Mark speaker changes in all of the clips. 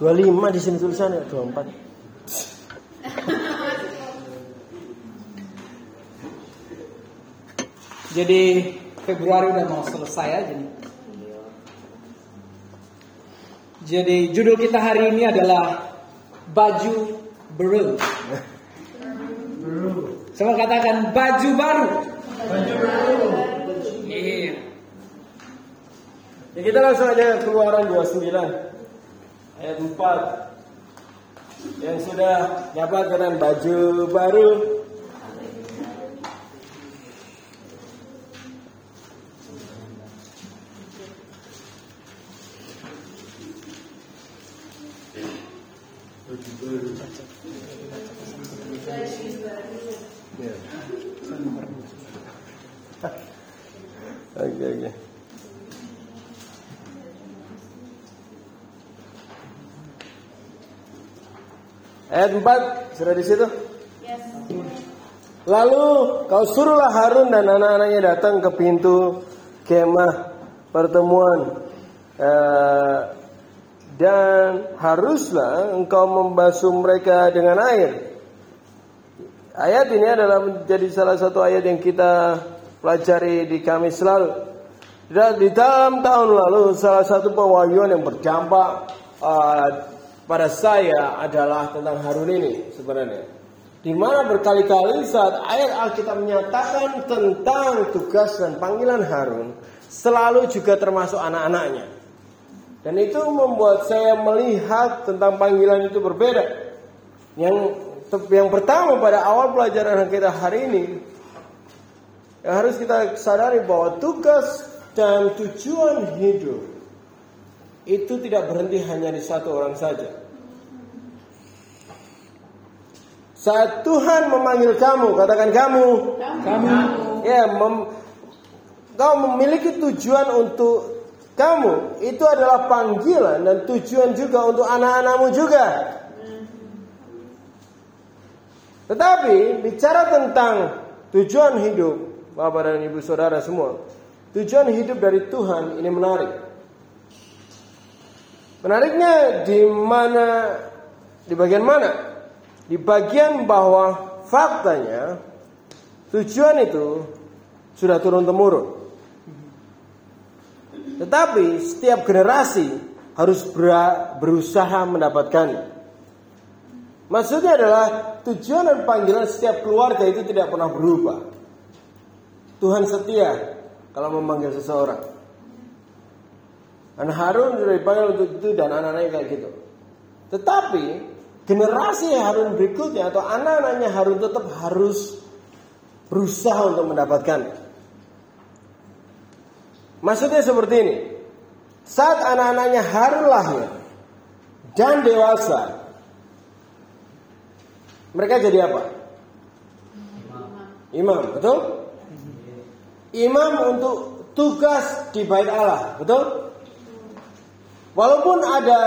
Speaker 1: 25 di sini tulisannya 24.
Speaker 2: Jadi Februari udah mau selesai aja nih. Jadi judul kita hari ini adalah baju baru. Sama katakan baju baru.
Speaker 1: Baju baru.
Speaker 2: Iya.
Speaker 1: Ya kita langsung aja keluaran 29 ayat 4 yang sudah dapat dengan baju baru Ya. Oke oke. Ayat 4 sudah di situ? Lalu kau suruhlah Harun dan anak-anaknya datang ke pintu kemah pertemuan Eh, dan haruslah engkau membasuh mereka dengan air. Ayat ini adalah menjadi salah satu ayat yang kita pelajari di Kamis lalu. Dan di dalam tahun lalu salah satu pewahyuan yang berdampak uh, pada saya adalah tentang Harun ini sebenarnya. Di mana berkali-kali saat ayat Alkitab menyatakan tentang tugas dan panggilan Harun, selalu juga termasuk anak-anaknya. Dan itu membuat saya melihat tentang panggilan itu berbeda. Yang yang pertama pada awal pelajaran kita hari ini yang harus kita sadari bahwa tugas dan tujuan hidup itu tidak berhenti hanya di satu orang saja. Saat Tuhan memanggil kamu, katakan kamu,
Speaker 2: Kamu
Speaker 1: ya, mem, kau memiliki tujuan untuk kamu. Itu adalah panggilan dan tujuan juga untuk anak-anakmu juga. Tetapi bicara tentang tujuan hidup, Bapak dan Ibu Saudara semua, tujuan hidup dari Tuhan ini menarik. Menariknya di mana di bagian mana? Di bagian bahwa faktanya tujuan itu sudah turun temurun. Tetapi setiap generasi harus berusaha mendapatkannya. Maksudnya adalah tujuan dan panggilan setiap keluarga itu tidak pernah berubah. Tuhan setia kalau memanggil seseorang. Dan Harun sudah dipanggil untuk itu dan anak-anaknya kayak gitu. Tetapi generasi Harun berikutnya atau anak-anaknya Harun tetap harus berusaha untuk mendapatkannya. Maksudnya seperti ini. Saat anak-anaknya Harun lahir dan dewasa, mereka jadi apa? Imam, betul? Imam untuk tugas di bait Allah, betul? Walaupun ada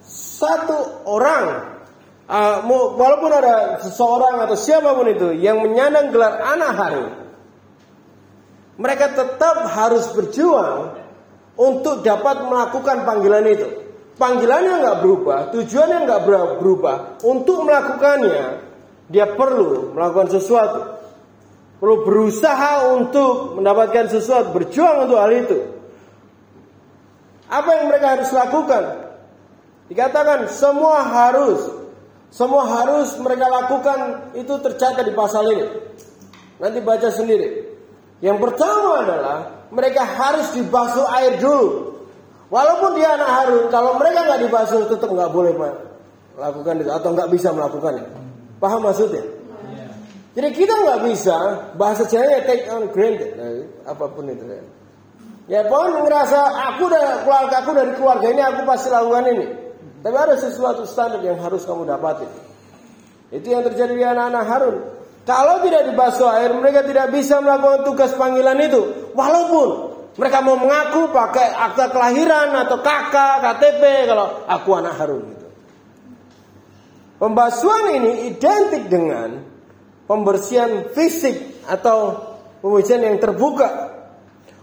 Speaker 1: satu orang, uh, walaupun ada seseorang atau siapa pun itu yang menyandang gelar anak Harun, mereka tetap harus berjuang untuk dapat melakukan panggilan itu. Panggilannya nggak berubah, tujuannya nggak berubah. Untuk melakukannya, dia perlu melakukan sesuatu. Perlu berusaha untuk mendapatkan sesuatu, berjuang untuk hal itu. Apa yang mereka harus lakukan? Dikatakan semua harus, semua harus mereka lakukan itu tercatat di pasal ini. Nanti baca sendiri. Yang pertama adalah mereka harus dibasuh air dulu. Walaupun dia anak Harun, kalau mereka nggak dibasuh tetap nggak boleh melakukan itu atau nggak bisa melakukannya. Paham maksudnya? Jadi kita nggak bisa bahasa Jaya take on granted, nah, apa pun itu. Ya, ya pokoknya ngerasa aku dari keluarga aku dari keluarga ini aku pasti lakukan ini. Tapi ada sesuatu standar yang harus kamu dapati. Itu yang terjadi di anak-anak Harun. Kalau tidak dibasuh air, mereka tidak bisa melakukan tugas panggilan itu. Walaupun mereka mau mengaku pakai akta kelahiran atau KK, KTP kalau aku anak Harun gitu. Pembasuhan ini identik dengan pembersihan fisik atau pembersihan yang terbuka.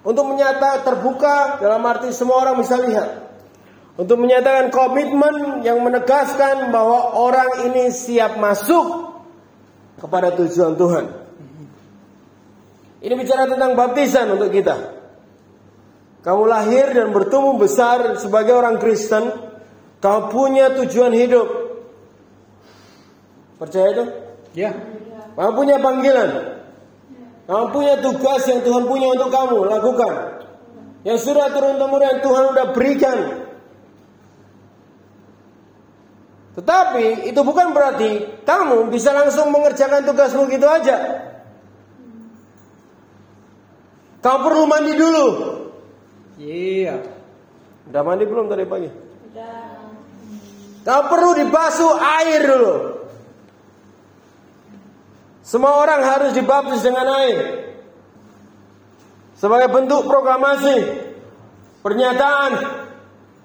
Speaker 1: Untuk menyata terbuka dalam arti semua orang bisa lihat. Untuk menyatakan komitmen yang menegaskan bahwa orang ini siap masuk kepada tujuan Tuhan. Ini bicara tentang baptisan untuk kita. Kamu lahir dan bertumbuh besar sebagai orang Kristen, kamu punya tujuan hidup. Percaya itu?
Speaker 2: Ya.
Speaker 1: Kamu punya panggilan. Kamu punya tugas yang Tuhan punya untuk kamu lakukan. Yang sudah turun temurun yang Tuhan sudah berikan. Tetapi itu bukan berarti kamu bisa langsung mengerjakan tugasmu gitu aja. Kamu perlu mandi dulu.
Speaker 2: Iya.
Speaker 1: Udah mandi belum tadi pagi? Udah. Kamu perlu dibasuh air dulu. Semua orang harus dibaptis dengan air. Sebagai bentuk proklamasi, pernyataan,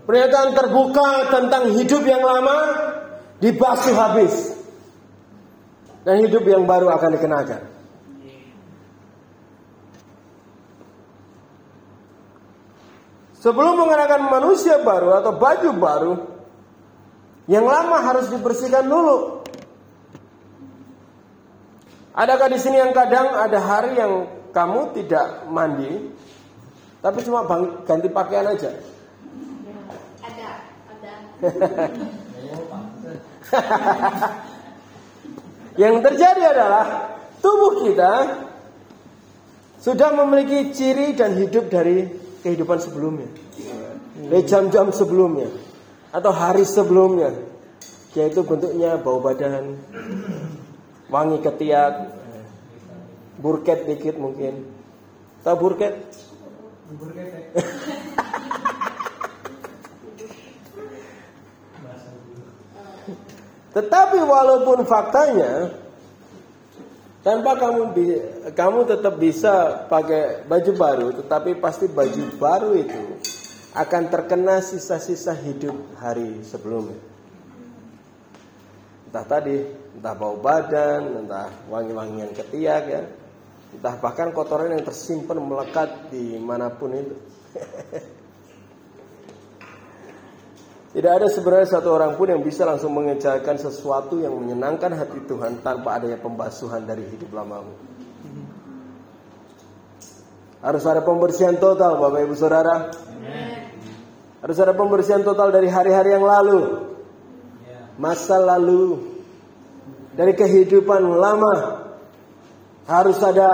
Speaker 1: pernyataan terbuka tentang hidup yang lama dibasuh habis. Dan hidup yang baru akan dikenakan. Sebelum mengenakan manusia baru atau baju baru, yang lama harus dibersihkan dulu. Adakah di sini yang kadang ada hari yang kamu tidak mandi, tapi cuma ganti pakaian aja?
Speaker 3: Ada, ada.
Speaker 1: yang terjadi adalah tubuh kita sudah memiliki ciri dan hidup dari kehidupan sebelumnya. Dari jam-jam sebelumnya atau hari sebelumnya. Yaitu bentuknya bau badan, wangi ketiak, burket dikit mungkin. Tahu burket? Tetapi walaupun faktanya tanpa kamu kamu tetap bisa pakai baju baru, tetapi pasti baju baru itu akan terkena sisa-sisa hidup hari sebelumnya. Entah tadi, entah bau badan, entah wangi-wangian ketiak ya, entah bahkan kotoran yang tersimpan melekat di mana pun itu. Tidak ada sebenarnya satu orang pun yang bisa langsung mengerjakan sesuatu yang menyenangkan hati Tuhan tanpa adanya pembasuhan dari hidup lamamu. Harus ada pembersihan total Bapak Ibu Saudara. Harus ada pembersihan total dari hari-hari yang lalu. Masa lalu. Dari kehidupan lama. Harus ada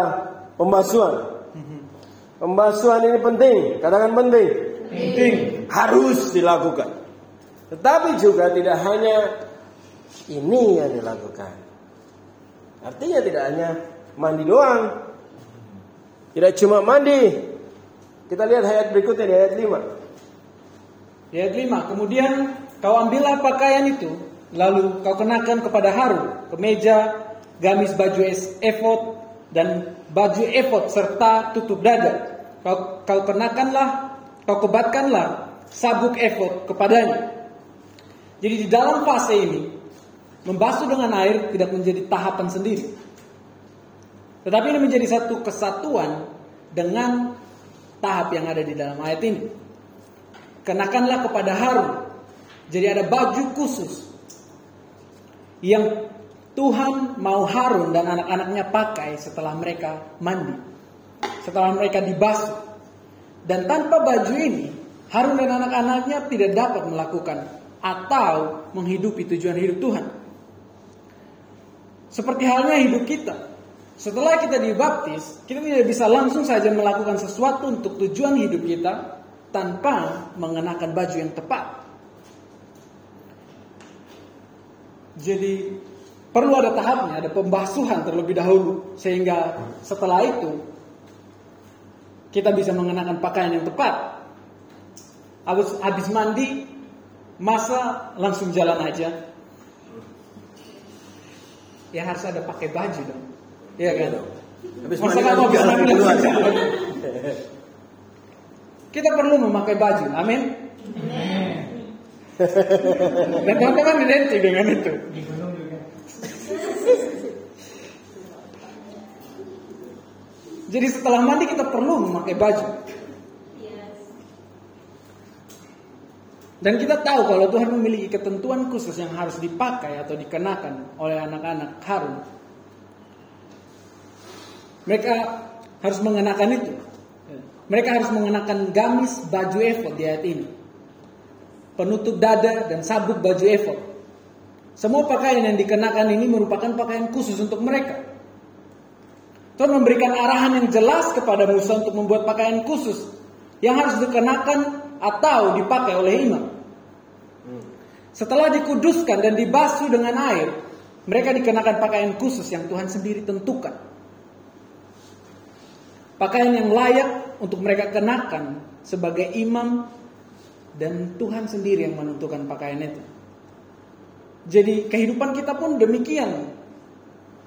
Speaker 1: pembasuhan. Pembasuhan ini penting. Katakan penting.
Speaker 2: Penting.
Speaker 1: Harus dilakukan. Tetapi juga tidak hanya ini yang dilakukan. Artinya tidak hanya mandi doang. Tidak cuma mandi. Kita lihat ayat berikutnya di ayat 5.
Speaker 2: Di ayat 5, kemudian kau ambillah pakaian itu, lalu kau kenakan kepada Harun, kemeja, gamis baju efod dan baju efod serta tutup dada. Kau, kau kenakanlah, kau kebatkanlah sabuk efod kepadanya jadi di dalam fase ini membasuh dengan air tidak menjadi tahapan sendiri. Tetapi ini menjadi satu kesatuan dengan tahap yang ada di dalam ayat ini. Kenakanlah kepada Harun. Jadi ada baju khusus yang Tuhan mau Harun dan anak-anaknya pakai setelah mereka mandi. Setelah mereka dibasuh. Dan tanpa baju ini, Harun dan anak-anaknya tidak dapat melakukan atau menghidupi tujuan hidup Tuhan. Seperti halnya hidup kita. Setelah kita dibaptis, kita tidak bisa langsung saja melakukan sesuatu untuk tujuan hidup kita tanpa mengenakan baju yang tepat. Jadi perlu ada tahapnya, ada pembasuhan terlebih dahulu sehingga setelah itu kita bisa mengenakan pakaian yang tepat. Habis, habis mandi Masa langsung jalan aja? Ya harus ada pakai baju dong. Iya kan? Habis Masa kan mau jalan jalan. Kita perlu memakai baju. Amin. Dan teman-teman identik dengan itu. Jadi setelah mandi kita perlu memakai baju. Dan kita tahu kalau Tuhan memiliki ketentuan khusus yang harus dipakai atau dikenakan oleh anak-anak Harun. Mereka harus mengenakan itu. Mereka harus mengenakan gamis baju efod di ayat ini. Penutup dada dan sabuk baju efod. Semua pakaian yang dikenakan ini merupakan pakaian khusus untuk mereka. Tuhan memberikan arahan yang jelas kepada Musa untuk membuat pakaian khusus yang harus dikenakan atau dipakai oleh imam. Setelah dikuduskan dan dibasuh dengan air, mereka dikenakan pakaian khusus yang Tuhan sendiri tentukan. Pakaian yang layak untuk mereka kenakan sebagai imam dan Tuhan sendiri yang menentukan pakaian itu. Jadi kehidupan kita pun demikian.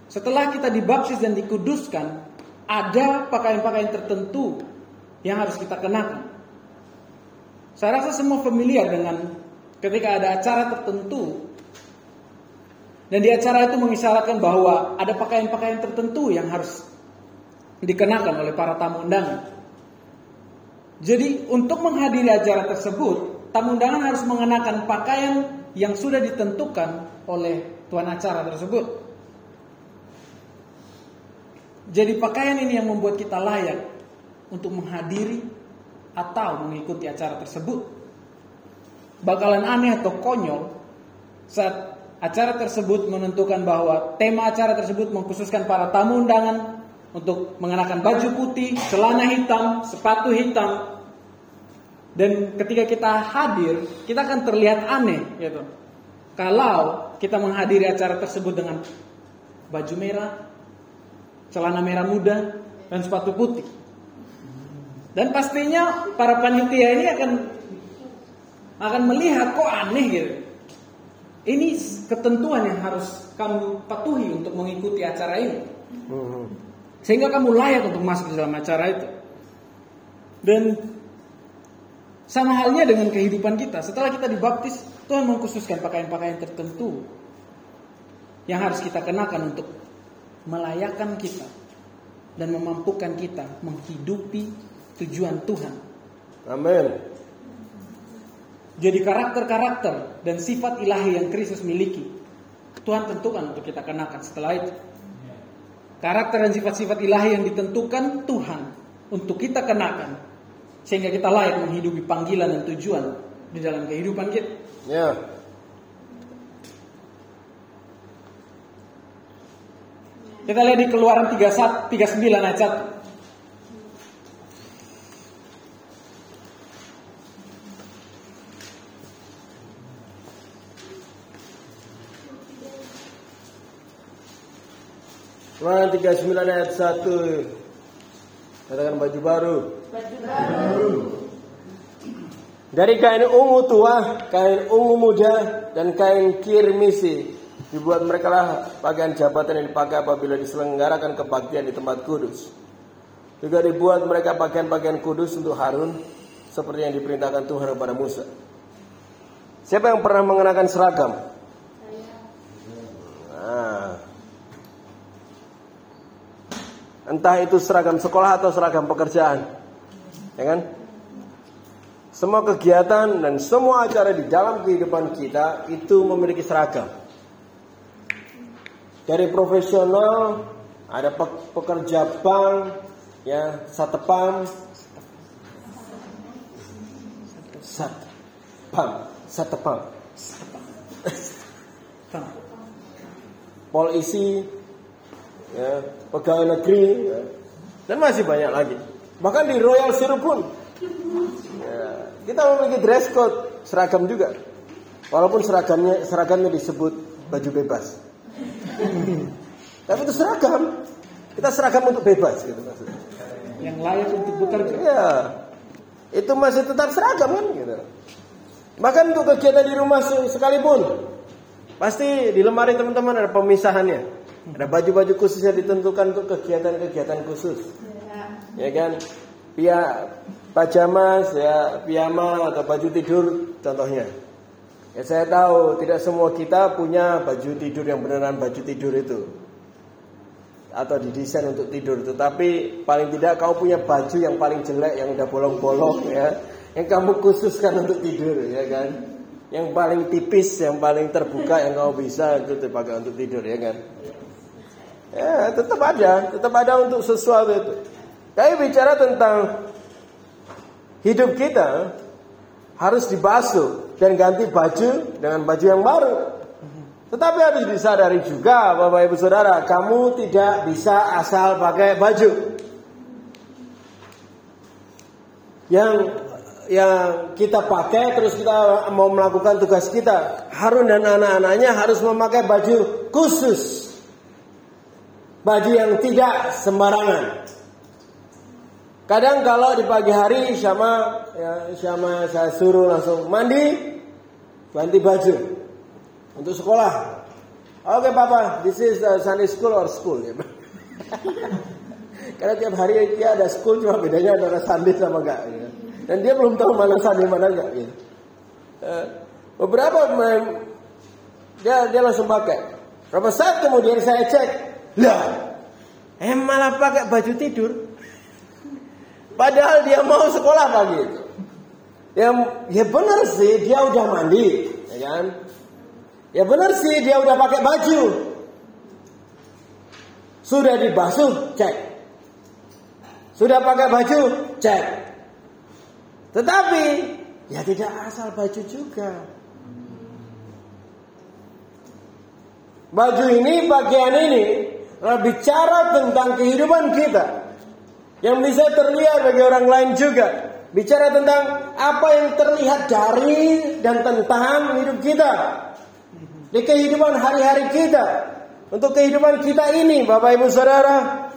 Speaker 2: Setelah kita dibaptis dan dikuduskan, ada pakaian-pakaian tertentu yang harus kita kenakan. Saya rasa semua familiar dengan ketika ada acara tertentu dan di acara itu mengisyaratkan bahwa ada pakaian-pakaian tertentu yang harus dikenakan oleh para tamu undangan. Jadi untuk menghadiri acara tersebut, tamu undangan harus mengenakan pakaian yang sudah ditentukan oleh tuan acara tersebut. Jadi pakaian ini yang membuat kita layak untuk menghadiri atau mengikuti acara tersebut. Bakalan aneh atau konyol saat acara tersebut menentukan bahwa tema acara tersebut mengkhususkan para tamu undangan untuk mengenakan baju putih, celana hitam, sepatu hitam. Dan ketika kita hadir, kita akan terlihat aneh gitu. Kalau kita menghadiri acara tersebut dengan baju merah, celana merah muda, dan sepatu putih. Dan pastinya para panitia ini akan akan melihat kok aneh gitu. Ini ketentuan yang harus kamu patuhi untuk mengikuti acara ini. Sehingga kamu layak untuk masuk ke dalam acara itu. Dan sama halnya dengan kehidupan kita. Setelah kita dibaptis, Tuhan mengkhususkan pakaian-pakaian tertentu yang harus kita kenakan untuk melayakkan kita dan memampukan kita menghidupi tujuan Tuhan.
Speaker 1: Amin.
Speaker 2: Jadi karakter-karakter dan sifat ilahi yang Kristus miliki, Tuhan tentukan untuk kita kenakan setelah itu. Karakter dan sifat-sifat ilahi yang ditentukan Tuhan untuk kita kenakan, sehingga kita layak menghidupi panggilan dan tujuan di dalam kehidupan kita.
Speaker 1: Ya.
Speaker 2: Kita lihat di Keluaran 31, 39 ayat 1.
Speaker 1: Quran 39 ayat 1 Katakan baju baru.
Speaker 3: Baju baru.
Speaker 1: Dari kain ungu tua, kain ungu muda, dan kain kirmisi. Dibuat mereka lah pakaian jabatan yang dipakai apabila diselenggarakan kebaktian di tempat kudus. Juga dibuat mereka pakaian-pakaian kudus untuk Harun Seperti yang diperintahkan Tuhan kepada Musa. Siapa yang pernah mengenakan seragam? Entah itu seragam sekolah atau seragam pekerjaan. Ya kan? Semua kegiatan dan semua acara di dalam kehidupan kita itu memiliki seragam. Dari profesional ada pekerja bank, ya satpam, satpam, satpam, polisi, ya, pegawai negeri, ya, dan masih banyak lagi. Bahkan di Royal Syrup pun ya, kita memiliki dress code seragam juga, walaupun seragamnya seragamnya disebut baju bebas. Tapi itu seragam, kita seragam untuk bebas gitu maksudnya.
Speaker 2: Yang layak untuk bekerja.
Speaker 1: Ya, itu masih tetap seragam kan gitu. Bahkan untuk kegiatan di rumah sekalipun, pasti di lemari teman-teman ada pemisahannya. Ada baju-baju khusus yang ditentukan untuk kegiatan-kegiatan khusus. Ya kan? Pia pajamas, ya piyama atau baju tidur contohnya. Ya saya tahu tidak semua kita punya baju tidur yang beneran baju tidur itu atau didesain untuk tidur tetapi paling tidak kau punya baju yang paling jelek yang udah bolong-bolong ya yang kamu khususkan untuk tidur ya kan. Yang paling tipis, yang paling terbuka yang kamu bisa itu dipakai untuk tidur ya kan. Ya, tetap ada, tetap ada untuk sesuatu itu. Kayak bicara tentang hidup kita harus dibasuh dan ganti baju dengan baju yang baru. Tetapi harus disadari juga Bapak Ibu Saudara, kamu tidak bisa asal pakai baju. Yang yang kita pakai terus kita mau melakukan tugas kita. Harun dan anak-anaknya harus memakai baju khusus. Baju yang tidak sembarangan. Kadang kalau di pagi hari sama ya sama saya suruh langsung mandi, ganti baju untuk sekolah. Oke okay, papa, this is uh, Sunday school or school ya. Karena tiap hari dia ada school cuma bedanya antara Sunday sama enggak. Ya. Dan dia belum tahu mana Sunday mana enggak. Ya. Uh, beberapa dia dia langsung pakai. Berapa saat kemudian saya cek, lah, eh malah pakai baju tidur. Padahal dia mau sekolah pagi itu. Ya, ya benar sih dia udah mandi, ya kan? Ya benar sih dia udah pakai baju. Sudah dibasuh, cek. Sudah pakai baju, cek. Tetapi ya tidak asal baju juga. Baju ini, bagian ini bicara tentang kehidupan kita yang bisa terlihat bagi orang lain juga. Bicara tentang apa yang terlihat dari dan tentang hidup kita. Di kehidupan hari-hari kita. Untuk kehidupan kita ini Bapak Ibu Saudara.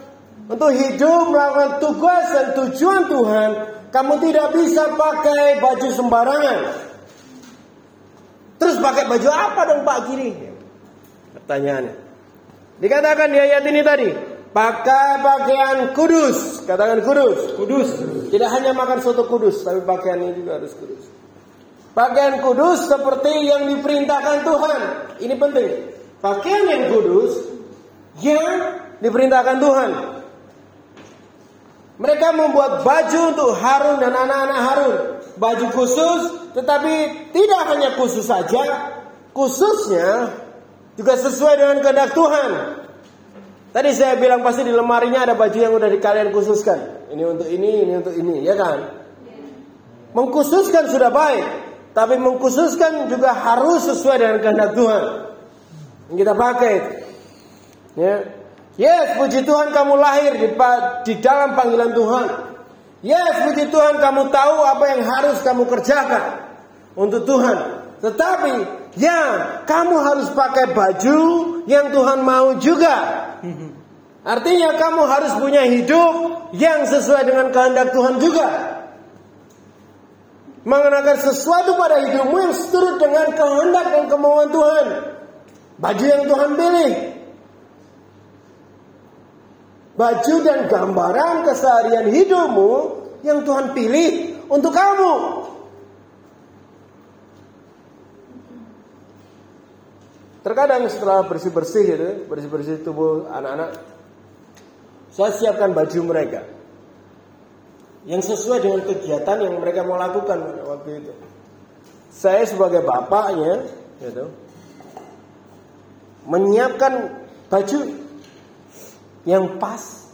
Speaker 1: Untuk hidup melakukan tugas dan tujuan Tuhan. Kamu tidak bisa pakai baju sembarangan. Terus pakai baju apa dong Pak Giri? Pertanyaannya. Dikatakan di ayat ini tadi. Pakai pakaian kudus. Katakan kudus.
Speaker 2: Kudus.
Speaker 1: Tidak hanya makan soto kudus, tapi pakaian ini juga harus kudus. Pakaian kudus seperti yang diperintahkan Tuhan. Ini penting. Pakaian yang kudus yang diperintahkan Tuhan. Mereka membuat baju untuk Harun dan anak-anak Harun. Baju khusus, tetapi tidak hanya khusus saja, khususnya juga sesuai dengan kehendak Tuhan. Tadi saya bilang pasti di lemarinya ada baju yang udah kalian khususkan. Ini untuk ini, ini untuk ini, ya kan? Mengkhususkan sudah baik, tapi mengkhususkan juga harus sesuai dengan kehendak Tuhan. Yang kita pakai. Ya. Yes, puji Tuhan kamu lahir di, di dalam panggilan Tuhan. Yes, puji Tuhan kamu tahu apa yang harus kamu kerjakan untuk Tuhan. Tetapi ya kamu harus pakai baju yang Tuhan mau juga. Artinya kamu harus punya hidup yang sesuai dengan kehendak Tuhan juga. Mengenakan sesuatu pada hidupmu yang seturut dengan kehendak dan kemauan Tuhan. Baju yang Tuhan pilih. Baju dan gambaran keseharian hidupmu yang Tuhan pilih untuk kamu. Terkadang setelah bersih-bersih gitu, bersih-bersih tubuh anak-anak, saya siapkan baju mereka yang sesuai dengan kegiatan yang mereka mau lakukan waktu itu. Saya sebagai bapaknya, gitu, menyiapkan baju yang pas,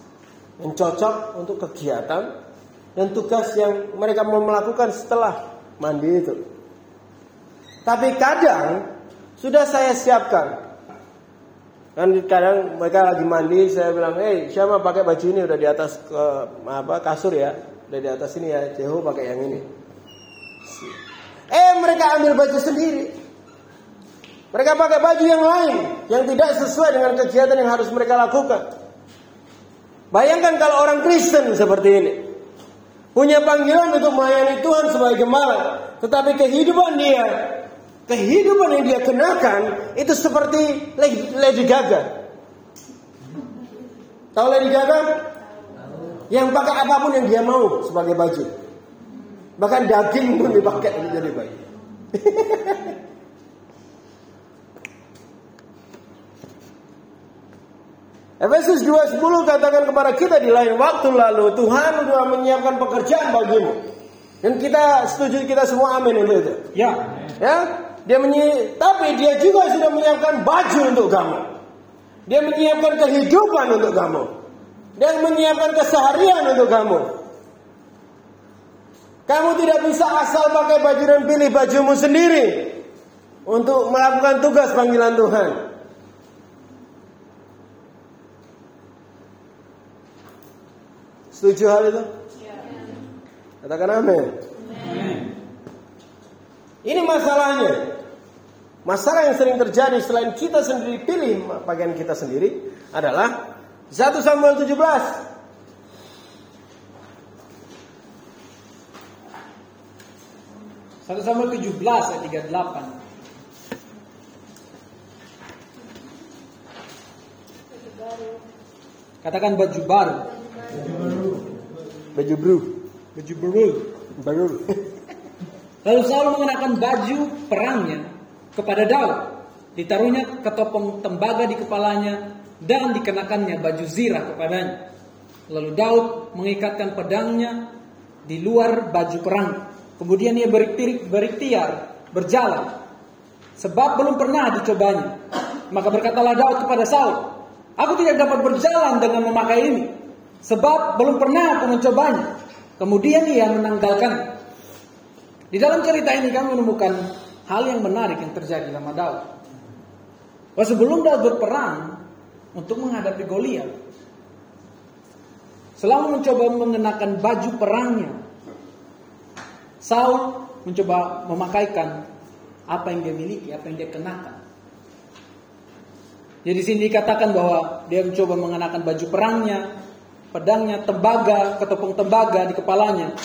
Speaker 1: yang cocok untuk kegiatan dan tugas yang mereka mau melakukan setelah mandi itu. Tapi kadang sudah saya siapkan. Kan kadang mereka lagi mandi, saya bilang, hei siapa pakai baju ini udah di atas ke apa kasur ya, udah di atas ini ya, Jeho pakai yang ini. Eh mereka ambil baju sendiri. Mereka pakai baju yang lain yang tidak sesuai dengan kegiatan yang harus mereka lakukan. Bayangkan kalau orang Kristen seperti ini. Punya panggilan untuk melayani Tuhan sebagai gembala. Tetapi kehidupan dia kehidupan yang dia kenakan itu seperti Lady Gaga. Tahu Lady Gaga? Yang pakai apa pun yang dia mau sebagai baju. Bahkan daging pun dipakai untuk jadi baju. Efesus 2:10 katakan kepada kita di lain waktu lalu Tuhan sudah menyiapkan pekerjaan bagimu. Dan kita setuju kita semua amin itu itu.
Speaker 2: Ya,
Speaker 1: Ya, dia menyi tapi dia juga sudah menyiapkan baju untuk kamu. Dia menyiapkan kehidupan untuk kamu. Dia menyiapkan keseharian untuk kamu. Kamu tidak bisa asal pakai baju dan pilih bajumu sendiri untuk melakukan tugas panggilan Tuhan. Setuju hal itu? Katakan amin. Ini masalahnya. Masalah yang sering terjadi selain kita sendiri pilih pakaian kita sendiri adalah 1 Samuel 17.
Speaker 2: satu Samuel 17 ayat 38. Katakan baju baru,
Speaker 1: Baju bru.
Speaker 2: baju baru.
Speaker 1: Baru.
Speaker 2: Lalu Saul mengenakan baju perangnya kepada Daud. Ditaruhnya ketopong tembaga di kepalanya dan dikenakannya baju zirah kepadanya. Lalu Daud mengikatkan pedangnya di luar baju perang. Kemudian ia berikhtiar berjalan. Sebab belum pernah dicobanya. Maka berkatalah Daud kepada Saul, Aku tidak dapat berjalan dengan memakai ini. Sebab belum pernah aku mencobanya. Kemudian ia menanggalkan. Di dalam cerita ini kami menemukan hal yang menarik yang terjadi sama Daud. Bahwa sebelum Daud berperang untuk menghadapi Goliat, selama mencoba mengenakan baju perangnya, Saul mencoba memakaikan apa yang dia miliki, apa yang dia kenakan. Jadi di sini dikatakan bahwa dia mencoba mengenakan baju perangnya, pedangnya, tembaga, ketopong tembaga di kepalanya,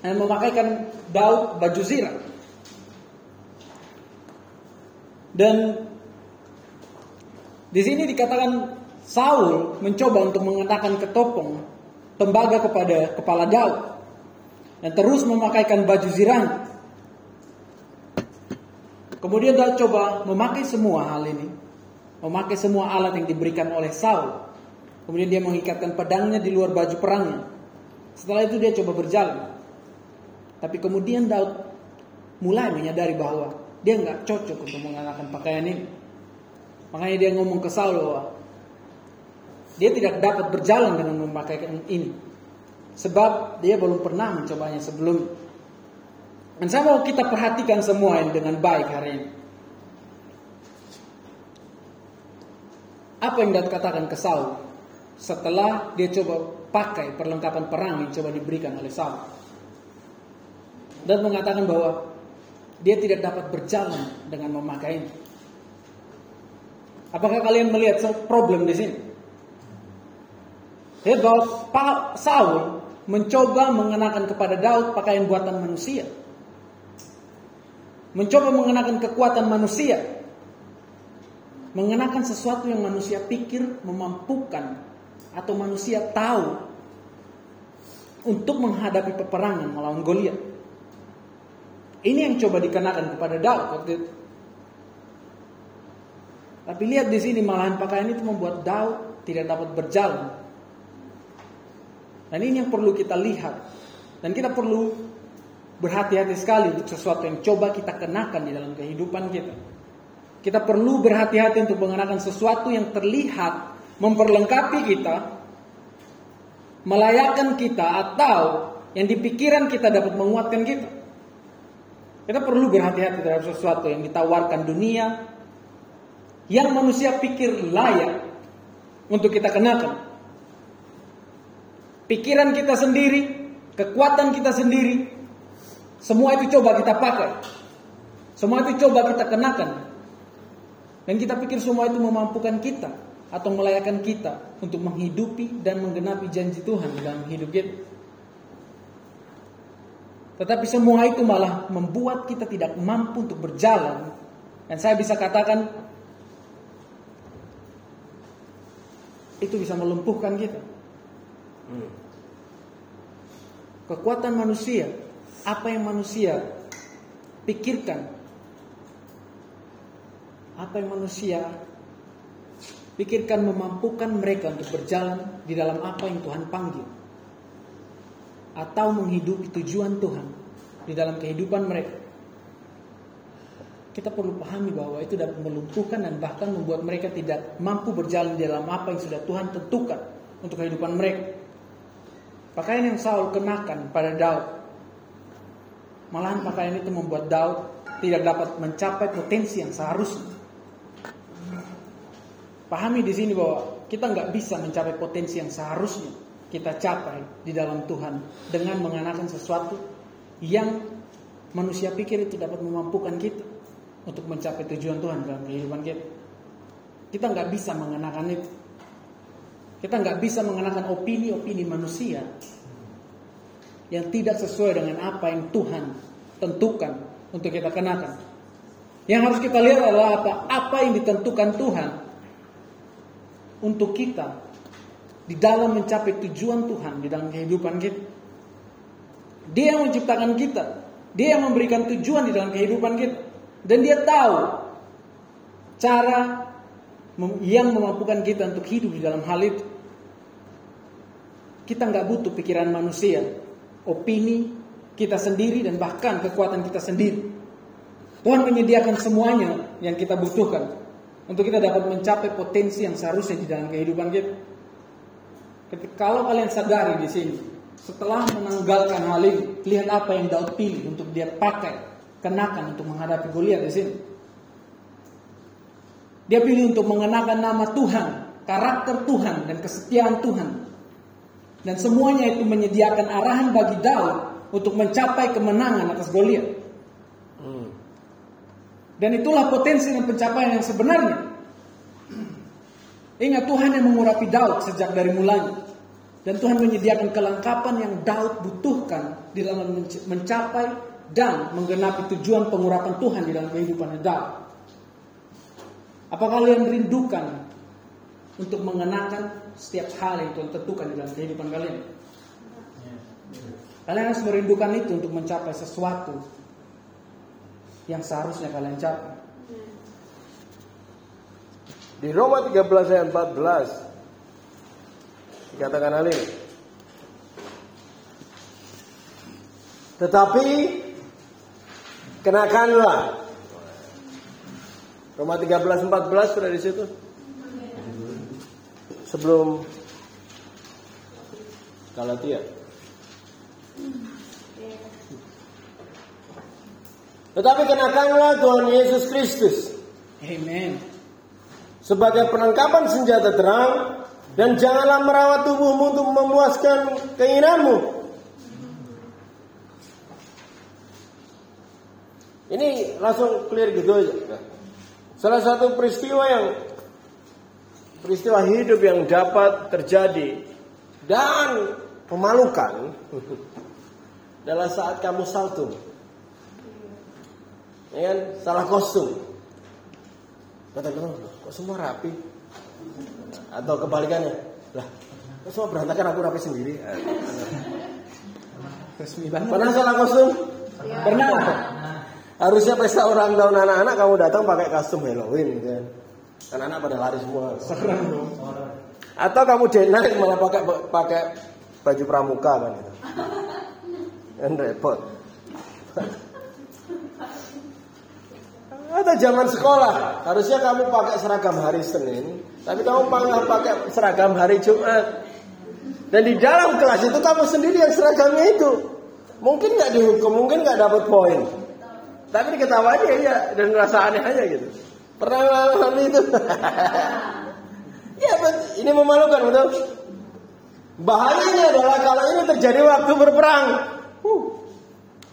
Speaker 2: dan memakaikan Daud baju zirah. Dan di sini dikatakan Saul mencoba untuk mengenakan ketopong tembaga kepada kepala Daud dan terus memakaikan baju zirah. Kemudian Daud coba memakai semua hal ini, memakai semua alat yang diberikan oleh Saul. Kemudian dia mengikatkan pedangnya di luar baju perangnya. Setelah itu dia coba berjalan. Tapi kemudian Daud mulai menyadari bahwa dia nggak cocok untuk mengenakan pakaian ini. Makanya dia ngomong ke Saul bahwa dia tidak dapat berjalan dengan memakai ini. Sebab dia belum pernah mencobanya sebelum. Dan saya mau kita perhatikan semua ini dengan baik hari ini. Apa yang Daud katakan ke Saul setelah dia coba pakai perlengkapan perang yang coba diberikan oleh Saul. Dan mengatakan bahwa dia tidak dapat berjalan dengan memakainya. Apakah kalian melihat problem di sini? Lihat bahwa Saul mencoba mengenakan kepada Daud pakaian buatan manusia. Mencoba mengenakan kekuatan manusia. Mengenakan sesuatu yang manusia pikir memampukan atau manusia tahu untuk menghadapi peperangan melawan Goliat. Ini yang coba dikenakan kepada Daud waktu itu. Tapi lihat di sini malahan pakaian itu membuat Daud tidak dapat berjalan. Dan ini yang perlu kita lihat. Dan kita perlu berhati-hati sekali untuk sesuatu yang coba kita kenakan di dalam kehidupan kita. Kita perlu berhati-hati untuk mengenakan sesuatu yang terlihat memperlengkapi kita, melayakkan kita atau yang di pikiran kita dapat menguatkan kita. Kita perlu berhati-hati terhadap sesuatu yang ditawarkan dunia yang manusia pikir layak untuk kita kenakan. Pikiran kita sendiri, kekuatan kita sendiri, semua itu coba kita pakai. Semua itu coba kita kenakan. Dan kita pikir semua itu memampukan kita atau melayakkan kita untuk menghidupi dan menggenapi janji Tuhan dalam hidup kita. Tetapi semua itu malah membuat kita tidak mampu untuk berjalan. Dan saya bisa katakan itu bisa melumpuhkan kita. Kekuatan manusia, apa yang manusia pikirkan, apa yang manusia pikirkan memampukan mereka untuk berjalan di dalam apa yang Tuhan panggil. Atau menghidupi tujuan Tuhan di dalam kehidupan mereka. Kita perlu pahami bahwa itu dapat melumpuhkan dan bahkan membuat mereka tidak mampu berjalan di dalam apa yang sudah Tuhan tentukan untuk kehidupan mereka. Pakaian yang Saul kenakan pada Daud. Malahan pakaian itu membuat Daud tidak dapat mencapai potensi yang seharusnya. Pahami di sini bahwa kita nggak bisa mencapai potensi yang seharusnya kita capai di dalam Tuhan dengan mengenakan sesuatu yang manusia pikir itu dapat memampukan kita untuk mencapai tujuan Tuhan dalam kehidupan kita. Kita nggak bisa mengenakan itu. Kita nggak bisa mengenakan opini-opini manusia yang tidak sesuai dengan apa yang Tuhan tentukan untuk kita kenakan. Yang harus kita lihat adalah apa? Apa yang ditentukan Tuhan untuk kita di dalam mencapai tujuan Tuhan di dalam kehidupan kita. Dia yang menciptakan kita. Dia yang memberikan tujuan di dalam kehidupan kita. Dan dia tahu cara yang memampukan kita untuk hidup di dalam hal itu. Kita nggak butuh pikiran manusia, opini kita sendiri dan bahkan kekuatan kita sendiri. Tuhan menyediakan semuanya yang kita butuhkan untuk kita dapat mencapai potensi yang seharusnya di dalam kehidupan kita. Ketika kalau kalian sadari di sini, setelah menanggalkan hal ini, lihat apa yang Daud pilih untuk dia pakai, kenakan untuk menghadapi Goliat di sini. Dia pilih untuk mengenakan nama Tuhan, karakter Tuhan dan kesetiaan Tuhan. Dan semuanya itu menyediakan arahan bagi Daud untuk mencapai kemenangan atas Goliat. Dan itulah potensi dan pencapaian yang sebenarnya. Ingat Tuhan yang mengurapi Daud sejak dari mulanya. Dan Tuhan menyediakan kelengkapan yang Daud butuhkan di dalam mencapai dan menggenapi tujuan pengurapan Tuhan di dalam kehidupan Daud. Apakah kalian rindukan untuk mengenakan setiap hal yang Tuhan tentukan di dalam kehidupan kalian? Kalian harus merindukan itu untuk mencapai sesuatu yang seharusnya kalian capai.
Speaker 1: Di Roma 13 ayat 14 dikatakan hal ini. Tetapi kenakanlah Roma 13 14 sudah di situ. Sebelum Galatia. Tetapi kenakanlah Tuhan Yesus Kristus
Speaker 2: Amen.
Speaker 1: Sebagai penangkapan senjata terang dan janganlah merawat tubuhmu untuk memuaskan keinginanmu. Ini langsung clear gitu aja. Salah satu peristiwa yang peristiwa hidup yang dapat terjadi dan memalukan adalah saat kamu saltum. Ya kan? Salah kostum. Kata kok semua rapi? Atau kebalikannya, lah, kok semua berantakan aku rapi sendiri?
Speaker 2: Resmi banget.
Speaker 1: Pernah salah kostum?
Speaker 2: Pernah.
Speaker 1: Harusnya pesta ulang tahun anak-anak kamu datang pakai kostum Halloween gitu kan. Anak-anak pada lari semua.
Speaker 2: Serem dong.
Speaker 1: Atau kamu night malah pakai pakai baju pramuka kan itu. Kan repot. Atau zaman sekolah, harusnya kamu pakai seragam hari Senin, tapi kamu malah pakai seragam hari Jumat. Dan di dalam kelas itu kamu sendiri yang seragamnya itu. Mungkin nggak dihukum, mungkin nggak dapat poin. Tapi diketahui aja ya dan merasa aneh aja gitu. Pernah ngalamin itu? ya, ini memalukan betul. Bahayanya adalah kalau ini terjadi waktu berperang. Huh,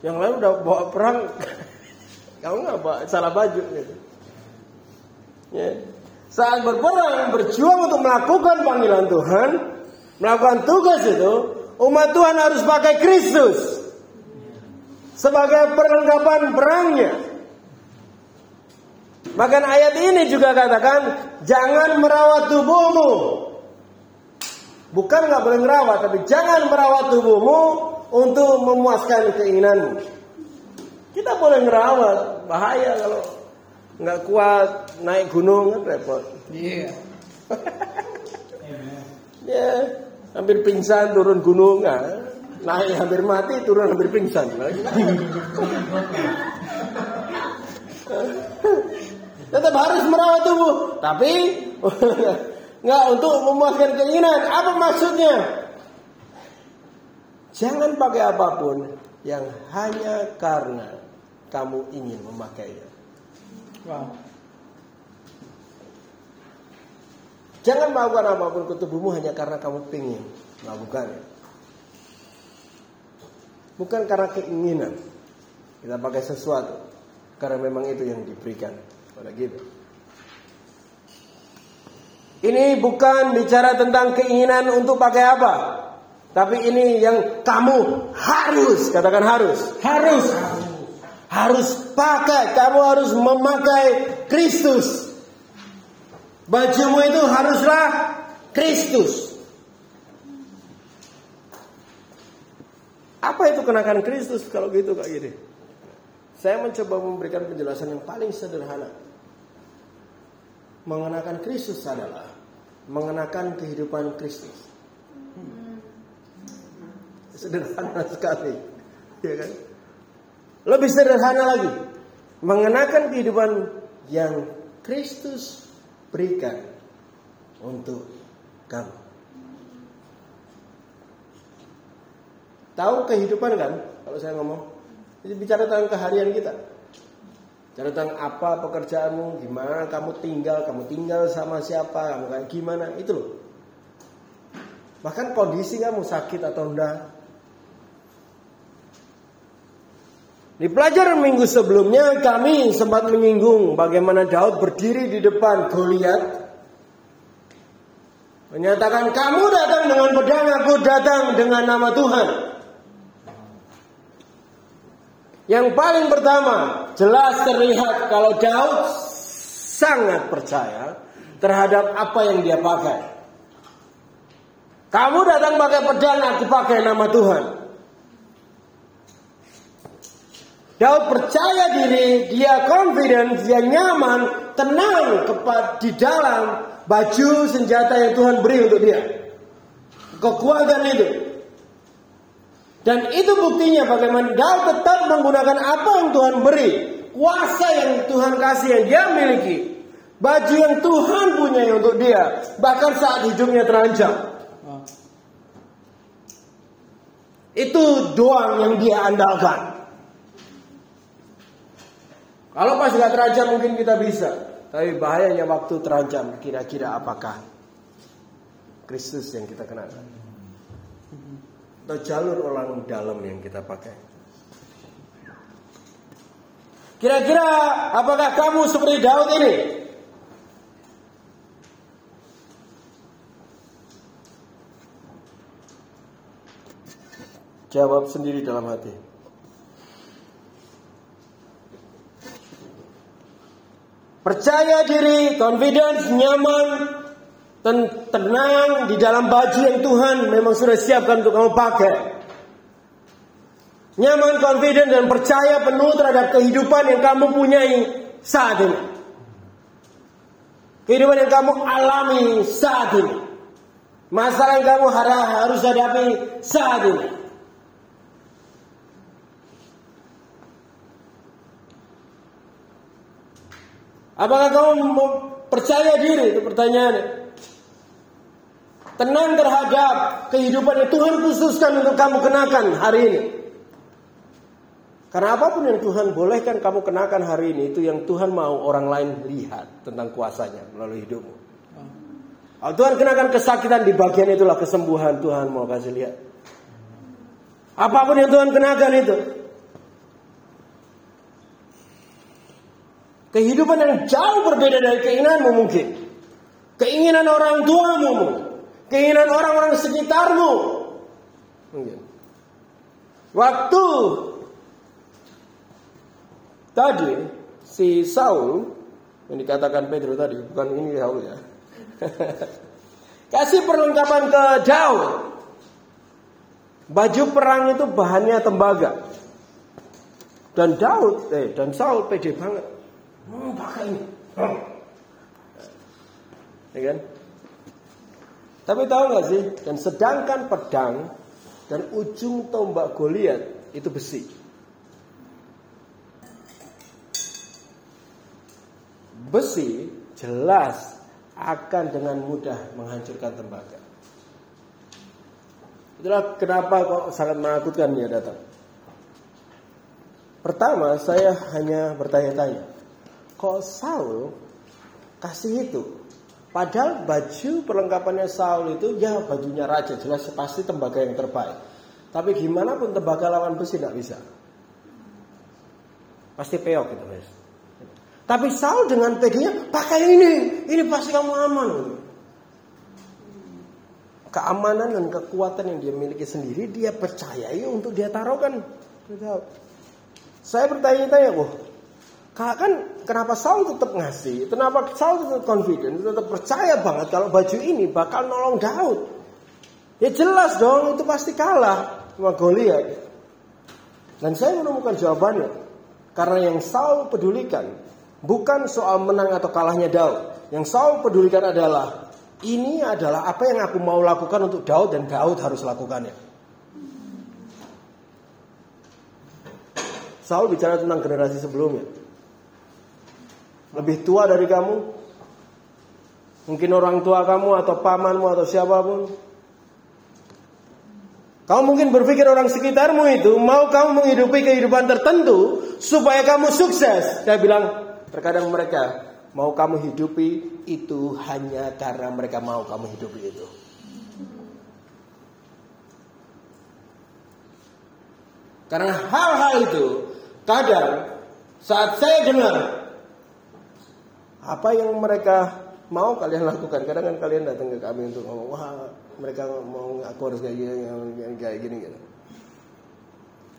Speaker 1: yang lain udah bawa perang, kamu nggak salah baju gitu. Ya. Saat berperang, berjuang untuk melakukan panggilan Tuhan, melakukan tugas itu, umat Tuhan harus pakai Kristus sebagai perlengkapan perangnya. Bahkan ayat ini juga katakan, jangan merawat tubuhmu. Bukan nggak boleh merawat, tapi jangan merawat tubuhmu untuk memuaskan keinginanmu. Kita boleh merawat, bahaya kalau nggak kuat naik gunung kan repot.
Speaker 2: Iya.
Speaker 1: Ya, hampir pingsan turun gunung, nah, Naik hampir mati, turun hampir pingsan. Tetap harus merawat tubuh, tapi nggak untuk memuaskan keinginan. Apa maksudnya? Jangan pakai apa pun yang hanya karena kamu ingin memakainya.
Speaker 2: Wow.
Speaker 1: Jangan melakukan apa pun ke tubuhmu hanya karena kamu ingin melakukannya. Bukan karena keinginan kita pakai sesuatu, karena memang itu yang diberikan pada kita. Ini bukan bicara tentang keinginan untuk pakai apa, tapi ini yang kamu harus katakan harus,
Speaker 2: Harus.
Speaker 1: Harus pakai. Kamu harus memakai Kristus. Bajumu itu haruslah Kristus. Apa itu kenakan Kristus kalau gitu kayak gini? Saya mencoba memberikan penjelasan yang paling sederhana. Mengenakan Kristus adalah mengenakan kehidupan Kristus. Sederhana sekali, ya kan? Lebih sederhana lagi, mengenakan kehidupan yang Kristus berikan untuk kamu. Tahu kehidupan kan? Kalau saya ngomong, Jadi bicara tentang keharian kita. Bicara tentang apa pekerjaanmu, gimana kamu tinggal, kamu tinggal sama siapa, kamu kayak gimana, itu loh. Bahkan kondisi kamu sakit atau enggak. Di pelajaran minggu sebelumnya kami sempat menyinggung bagaimana Daud berdiri di depan Goliat menyatakan kamu datang dengan pedang, aku datang dengan nama Tuhan. Yang paling pertama, jelas terlihat kalau Daud sangat percaya terhadap apa yang dia pakai. Kamu datang pakai pedang, aku pakai nama Tuhan. Daud percaya diri, dia confident, dia nyaman, tenang kepada di dalam baju senjata yang Tuhan beri untuk dia. Kekuatan itu. Dan itu buktinya bagaimana Daud tetap menggunakan apa yang Tuhan beri. Kuasa yang Tuhan kasih yang dia miliki. Baju yang Tuhan punya untuk dia. Bahkan saat hidupnya terancam. Itu doang yang dia andalkan. Kalau pas nggak terancam mungkin kita bisa. Tapi bahayanya waktu terancam. Kira-kira apakah Kristus yang kita kenakan? Atau jalur orang dalam yang kita pakai? Kira-kira apakah kamu seperti Daud ini? Jawab sendiri dalam hati. Percaya diri, confidence, nyaman, ten tenang di dalam baju yang Tuhan memang sudah siapkan untuk kamu pakai. Nyaman, confident dan percaya penuh terhadap kehidupan yang kamu punyai saat ini. Kehidupan yang kamu alami saat ini. Masalah yang kamu harus hadapi saat ini. Apakah kamu percaya diri? Itu pertanyaannya. Tenang terhadap kehidupan yang Tuhan khususkan untuk kamu kenakan hari ini. Karena apa pun yang Tuhan bolehkan kamu kenakan hari ini itu yang Tuhan mau orang lain lihat tentang kuasanya melalui hidupmu. Kalau Tuhan kenakan kesakitan di bagian itulah kesembuhan Tuhan mau kasih lihat. Apa pun yang Tuhan kenakan itu. Kehidupan yang jauh berbeda dari keinginanmu mungkin. Keinginan orang tuamu Keinginan orang-orang sekitarmu. Mungkin. Waktu tadi si Saul yang dikatakan Pedro tadi bukan ini Saul ya. Kasih perlengkapan ke Daud. Baju perang itu bahannya tembaga. Dan Daud, eh, dan Saul pede banget. Hmm, pakai ini. Hmm. Ya kan? Tapi tahu nggak sih? Dan sedangkan pedang dan ujung tombak Goliat itu besi. Besi jelas akan dengan mudah menghancurkan tembaga. Itulah kenapa kok sangat menakutkan dia datang. Pertama, saya hanya bertanya-tanya, kok Saul kasih itu? Padahal baju perlengkapannya Saul itu ya bajunya raja, jelas pasti tembaga yang terbaik. Tapi gimana pun tembaga lawan besi tidak bisa. Pasti peok itu, guys. Tapi Saul dengan teganya pakai ini, ini pasti kamu aman. Keamanan dan kekuatan yang dia miliki sendiri dia percayai untuk dia taruhkan. Saya bertanya-tanya, wah, kan kenapa Saul tetap ngasih? Kenapa Saul tetap confident, tetap percaya banget kalau baju ini bakal nolong Daud? Ya jelas dong, itu pasti kalah sama Goliat. Dan saya menemukan jawabannya. Karena yang Saul pedulikan bukan soal menang atau kalahnya Daud. Yang Saul pedulikan adalah ini adalah apa yang aku mau lakukan untuk Daud dan Daud harus lakukannya. Saul bicara tentang generasi sebelumnya. Lebih tua dari kamu. Mungkin orang tua kamu atau pamanmu atau siapa pun. Kamu mungkin berpikir orang sekitarmu itu mau kamu menghidupi kehidupan tertentu supaya kamu sukses. Saya bilang terkadang mereka mau kamu hidupi itu hanya karena mereka mau kamu hidupi itu. Karena hal-hal itu kadang saat saya dengar apa yang mereka mau kalian lakukan, kadang kan kalian datang ke kami untuk ngomong, wah mereka mau aku harus kayak gini, kayak gini gitu.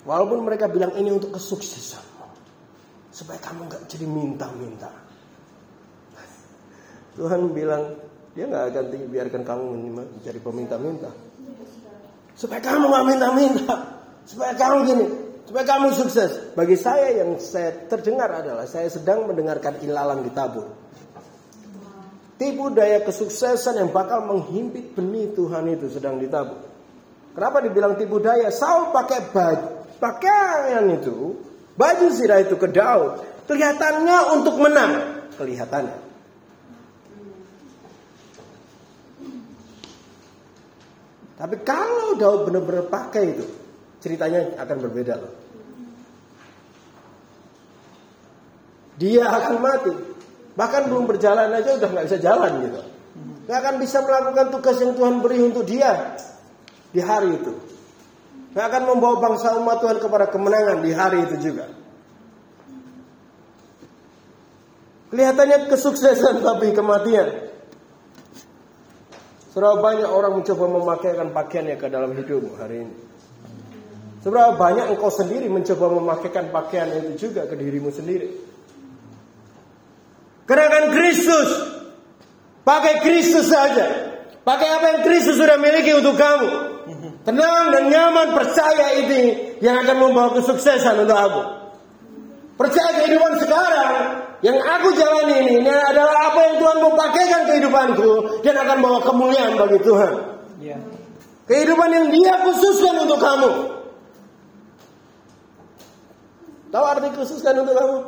Speaker 1: Walaupun mereka bilang ini untuk kesuksesan, supaya kamu nggak jadi minta-minta. Tuhan bilang dia nggak akan biarkan kamu menjadi peminta-minta, supaya kamu nggak minta-minta. Supaya kamu gini, supaya kamu sukses. Bagi saya yang saya terdengar adalah saya sedang mendengarkan ilalang ditabur. Tipu daya kesuksesan yang bakal menghimpit benih Tuhan itu sedang ditabur. Kenapa dibilang tipu daya? Saul pakai baju, pakaian itu, baju sirah itu ke Daud. Kelihatannya untuk menang, kelihatannya. Tapi kalau Daud benar-benar pakai itu, ceritanya akan berbeda loh. Dia akan mati. Bahkan belum berjalan aja udah nggak bisa jalan gitu. Nggak akan bisa melakukan tugas yang Tuhan beri untuk dia di hari itu. Nggak akan membawa bangsa umat Tuhan kepada kemenangan di hari itu juga. Kelihatannya kesuksesan tapi kematian. Surah banyak orang mencoba memakaikan pakaiannya ke dalam hidupmu hari ini. Seberapa banyak engkau sendiri mencoba memakaikan pakaian itu juga ke dirimu sendiri. Kenakan Kristus. Pakai Kristus saja. Pakai apa yang Kristus sudah miliki untuk kamu. Tenang dan nyaman percaya ini yang akan membawa kesuksesan untuk aku. Percaya kehidupan sekarang yang aku jalani ini, ini adalah apa yang Tuhan mau pakaikan kehidupanku dan akan bawa kemuliaan bagi Tuhan. Ya. Kehidupan yang Dia khususkan untuk kamu. Tahu arti khususkan untuk kamu?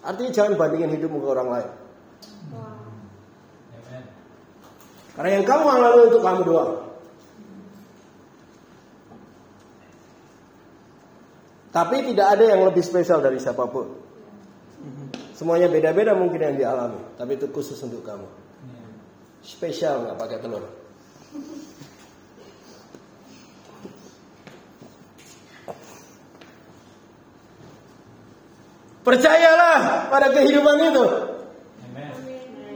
Speaker 1: Artinya jangan bandingin hidupmu ke orang lain. Karena yang kamu alami untuk kamu doang. Tapi tidak ada yang lebih spesial dari siapa pun. Semuanya beda-beda mungkin yang dialami, tapi itu khusus untuk kamu. Spesial nggak pakai telur. Percayalah pada kehidupan itu.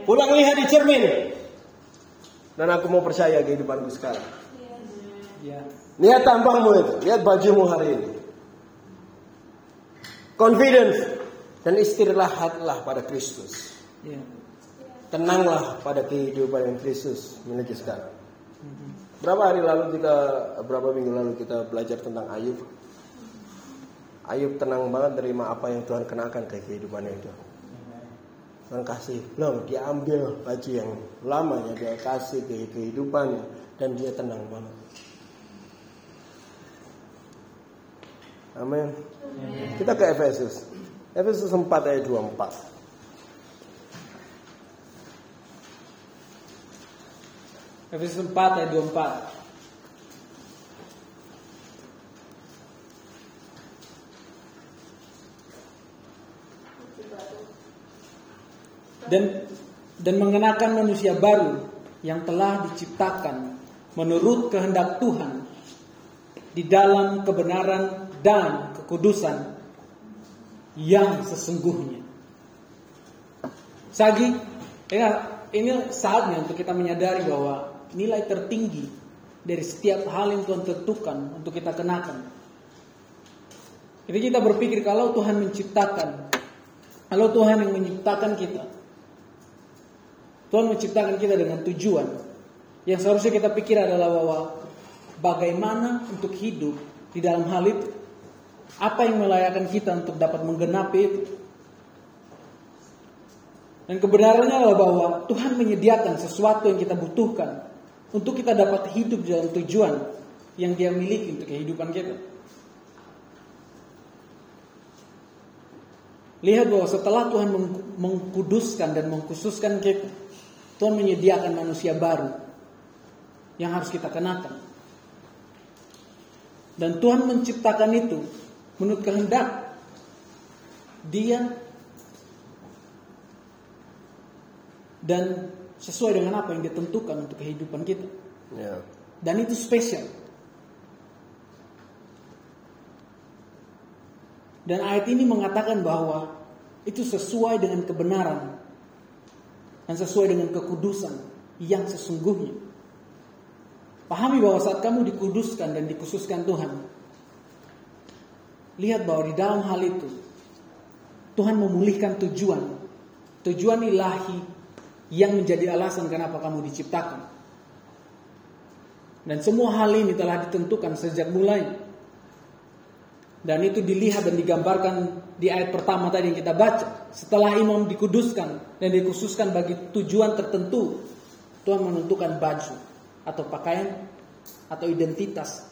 Speaker 1: Pulang lihat di cermin. Dan aku mau percaya kehidupanku sekarang. Lihat tampangmu itu, lihat bajumu hari ini. Confidence dan istirahatlah pada Kristus. Ya. Tenanglah pada kehidupan yang Kristus miliki sekarang. Berapa hari lalu kita, berapa minggu lalu kita belajar tentang Ayub? Ayub tenang banget terima apa yang Tuhan kenakan ke kehidupannya itu. Tuhan kasih, belum dia ambil baju yang lamanya dia kasih ke kehidupannya dan dia tenang banget. Amin. Kita ke Efesus. Efesus 4 ayat 24.
Speaker 2: Efesus 4 ayat 24. Dan dan mengenakan manusia baru yang telah diciptakan menurut kehendak Tuhan di dalam kebenaran dan kekudusan yang sesungguhnya. Sagi, ya, ini saatnya untuk kita menyadari bahwa nilai tertinggi dari setiap hal yang Tuhan tentukan untuk kita kenakan. Jadi kita berpikir kalau Tuhan menciptakan, kalau Tuhan yang menciptakan kita, Tuhan menciptakan kita dengan tujuan. Yang seharusnya kita pikir adalah bahwa bagaimana untuk hidup di dalam hal itu. Apa yang melayakkan kita untuk dapat menggenapi itu. Dan kebenarannya adalah bahwa Tuhan menyediakan sesuatu yang kita butuhkan untuk kita dapat hidup dalam tujuan yang Dia miliki untuk kehidupan kita. Lihat bahwa setelah Tuhan mengkuduskan dan mengkhususkan kita, Tuhan menyediakan manusia baru yang harus kita kenakan. Dan Tuhan menciptakan itu menurut kehendak Dia dan sesuai dengan apa yang ditentukan untuk kehidupan kita.
Speaker 1: Ya.
Speaker 2: Dan itu spesial. Dan ayat ini mengatakan bahwa itu sesuai dengan kebenaran dan sesuai dengan kekudusan yang sesungguhnya. Pahami bahwa saat kamu dikuduskan dan dikhususkan Tuhan, lihat bahwa di dalam hal itu Tuhan memulihkan tujuan, tujuan ilahi yang menjadi alasan kenapa kamu diciptakan. Dan semua hal ini telah ditentukan sejak mulai. Dan itu dilihat dan digambarkan di ayat pertama tadi yang kita baca. Setelah imam dikuduskan dan dikhususkan bagi tujuan tertentu, Tuhan menentukan baju atau pakaian atau identitas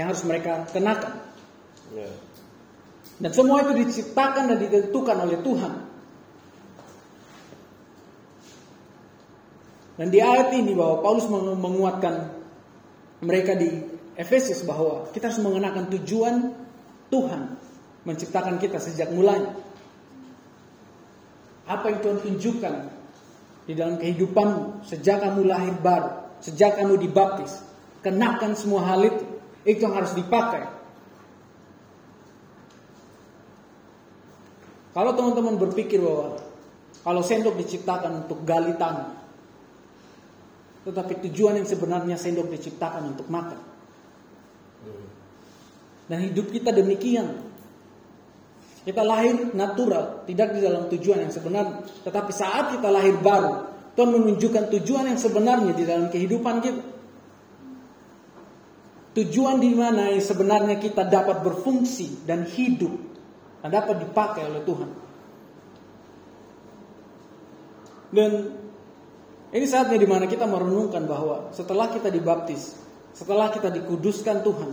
Speaker 2: yang harus mereka kenakan. Ya. Dan semua itu diciptakan dan ditentukan oleh Tuhan. Dan di ayat ini bahwa Paulus menguatkan mereka di Efesus bahwa kita harus mengenakan tujuan Tuhan menciptakan kita sejak mulanya. Apa yang Tuhan tunjukkan di dalam kehidupanmu sejak kamu lahir baru, sejak kamu dibaptis, kenakan semua hal itu. Itu yang harus dipakai. Kalau teman-teman berpikir bahwa kalau sendok diciptakan untuk gali tanah, tetapi tujuan yang sebenarnya sendok diciptakan untuk makan. Dan hidup kita demikian. Kita lahir natural, tidak di dalam tujuan yang sebenarnya. Tetapi saat kita lahir baru, Tuhan menunjukkan tujuan yang sebenarnya di dalam kehidupan kita. Tujuan di mana yang sebenarnya kita dapat berfungsi dan hidup dan dapat dipakai oleh Tuhan. Dan ini saatnya di mana kita merenungkan bahwa setelah kita dibaptis, setelah kita dikuduskan Tuhan,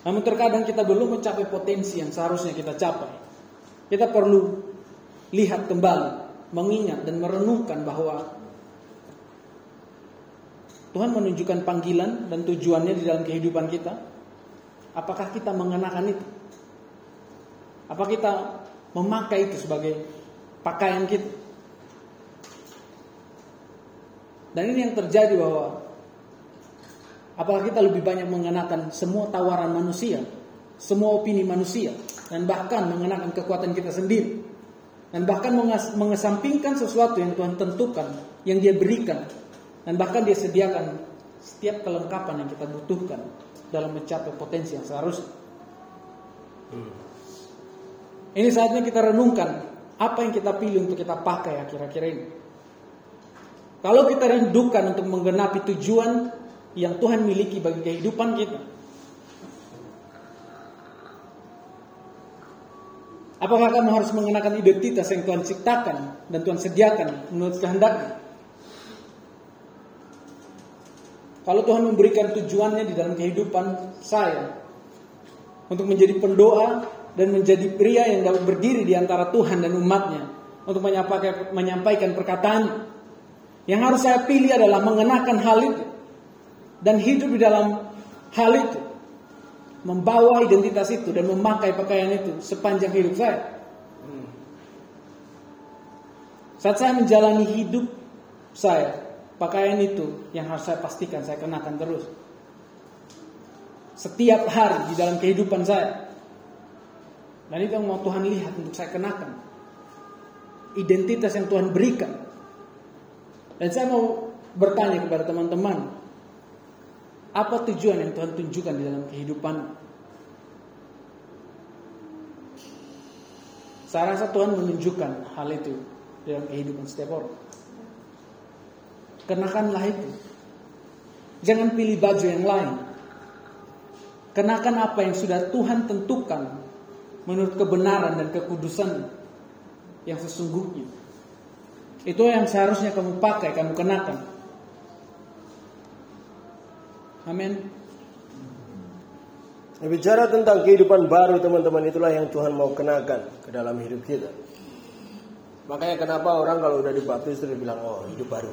Speaker 2: namun terkadang kita belum mencapai potensi yang seharusnya kita capai. Kita perlu lihat kembali, mengingat dan merenungkan bahwa Tuhan menunjukkan panggilan dan tujuannya di dalam kehidupan kita. Apakah kita mengenakan itu? Apa kita memakai itu sebagai pakaian kita? Dan ini yang terjadi bahwa Apakah kita lebih banyak mengenakan semua tawaran manusia, semua opini manusia, dan bahkan mengenakan kekuatan kita sendiri, dan bahkan mengesampingkan sesuatu yang Tuhan tentukan, yang Dia berikan, dan bahkan Dia sediakan setiap kelengkapan yang kita butuhkan dalam mencapai potensi yang seharusnya. Hmm. Ini saatnya kita renungkan apa yang kita pilih untuk kita pakai akhir-akhir ini. Kalau kita rindukan untuk menggenapi tujuan yang Tuhan miliki bagi kehidupan kita. Apakah kamu harus mengenakan identitas yang Tuhan ciptakan dan Tuhan sediakan menurut kehendaknya? Kalau Tuhan memberikan tujuannya di dalam kehidupan saya, untuk menjadi pendoa dan menjadi pria yang dapat berdiri di antara Tuhan dan umatnya untuk menyampaikan, menyampaikan perkataan. Yang harus saya pilih adalah mengenakan hal itu dan hidup di dalam hal itu, membawa identitas itu dan memakai pakaian itu sepanjang hidup saya. Saat saya menjalani hidup saya, pakaian itu yang harus saya pastikan saya kenakan terus. Setiap hari di dalam kehidupan saya. Dan itu yang mau Tuhan lihat untuk saya kenakan. Identitas yang Tuhan berikan. Dan saya mau bertanya kepada teman-teman. Apa tujuan yang Tuhan tunjukkan di dalam kehidupan? Saya rasa Tuhan menunjukkan hal itu dalam kehidupan setiap orang. Kenakanlah itu. Jangan pilih baju yang lain. Kenakan apa yang sudah Tuhan tentukan menurut kebenaran dan kekudusan yang sesungguhnya. Itu yang seharusnya kamu pakai, kamu kenakan. Amin.
Speaker 1: Bicara tentang kehidupan baru teman-teman itulah yang Tuhan mau kenakan ke dalam hidup kita. Makanya kenapa orang kalau udah dibaptis terus bilang oh hidup baru.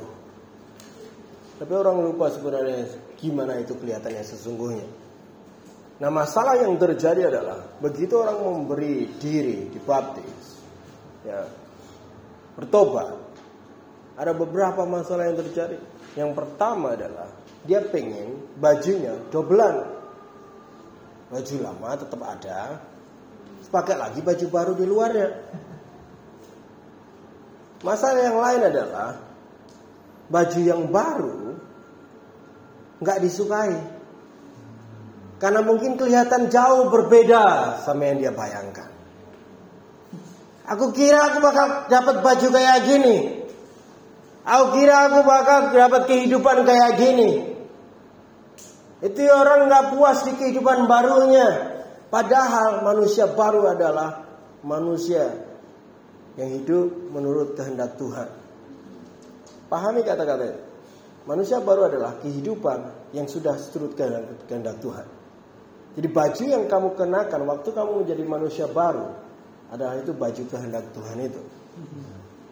Speaker 1: Tapi orang lupa sebenarnya gimana itu kelihatannya sesungguhnya. Nah masalah yang terjadi adalah begitu orang memberi diri dibaptis, ya bertobat, ada beberapa masalah yang terjadi. Yang pertama adalah dia pengen bajunya dobelan, baju lama tetap ada, pakai lagi baju baru di luarnya. Masalah yang lain adalah baju yang baru nggak disukai. Karena mungkin kelihatan jauh berbeda sama yang dia bayangkan. Aku kira aku bakal dapat baju kayak gini. Aku kira aku bakal dapat kehidupan kayak gini. Itu orang nggak puas di kehidupan barunya. Padahal manusia baru adalah manusia yang hidup menurut kehendak Tuhan. Pahami kata-kata. Manusia baru adalah kehidupan yang sudah seturut kehendak Tuhan. Jadi baju yang kamu kenakan waktu kamu menjadi manusia baru adalah itu baju kehendak Tuhan itu.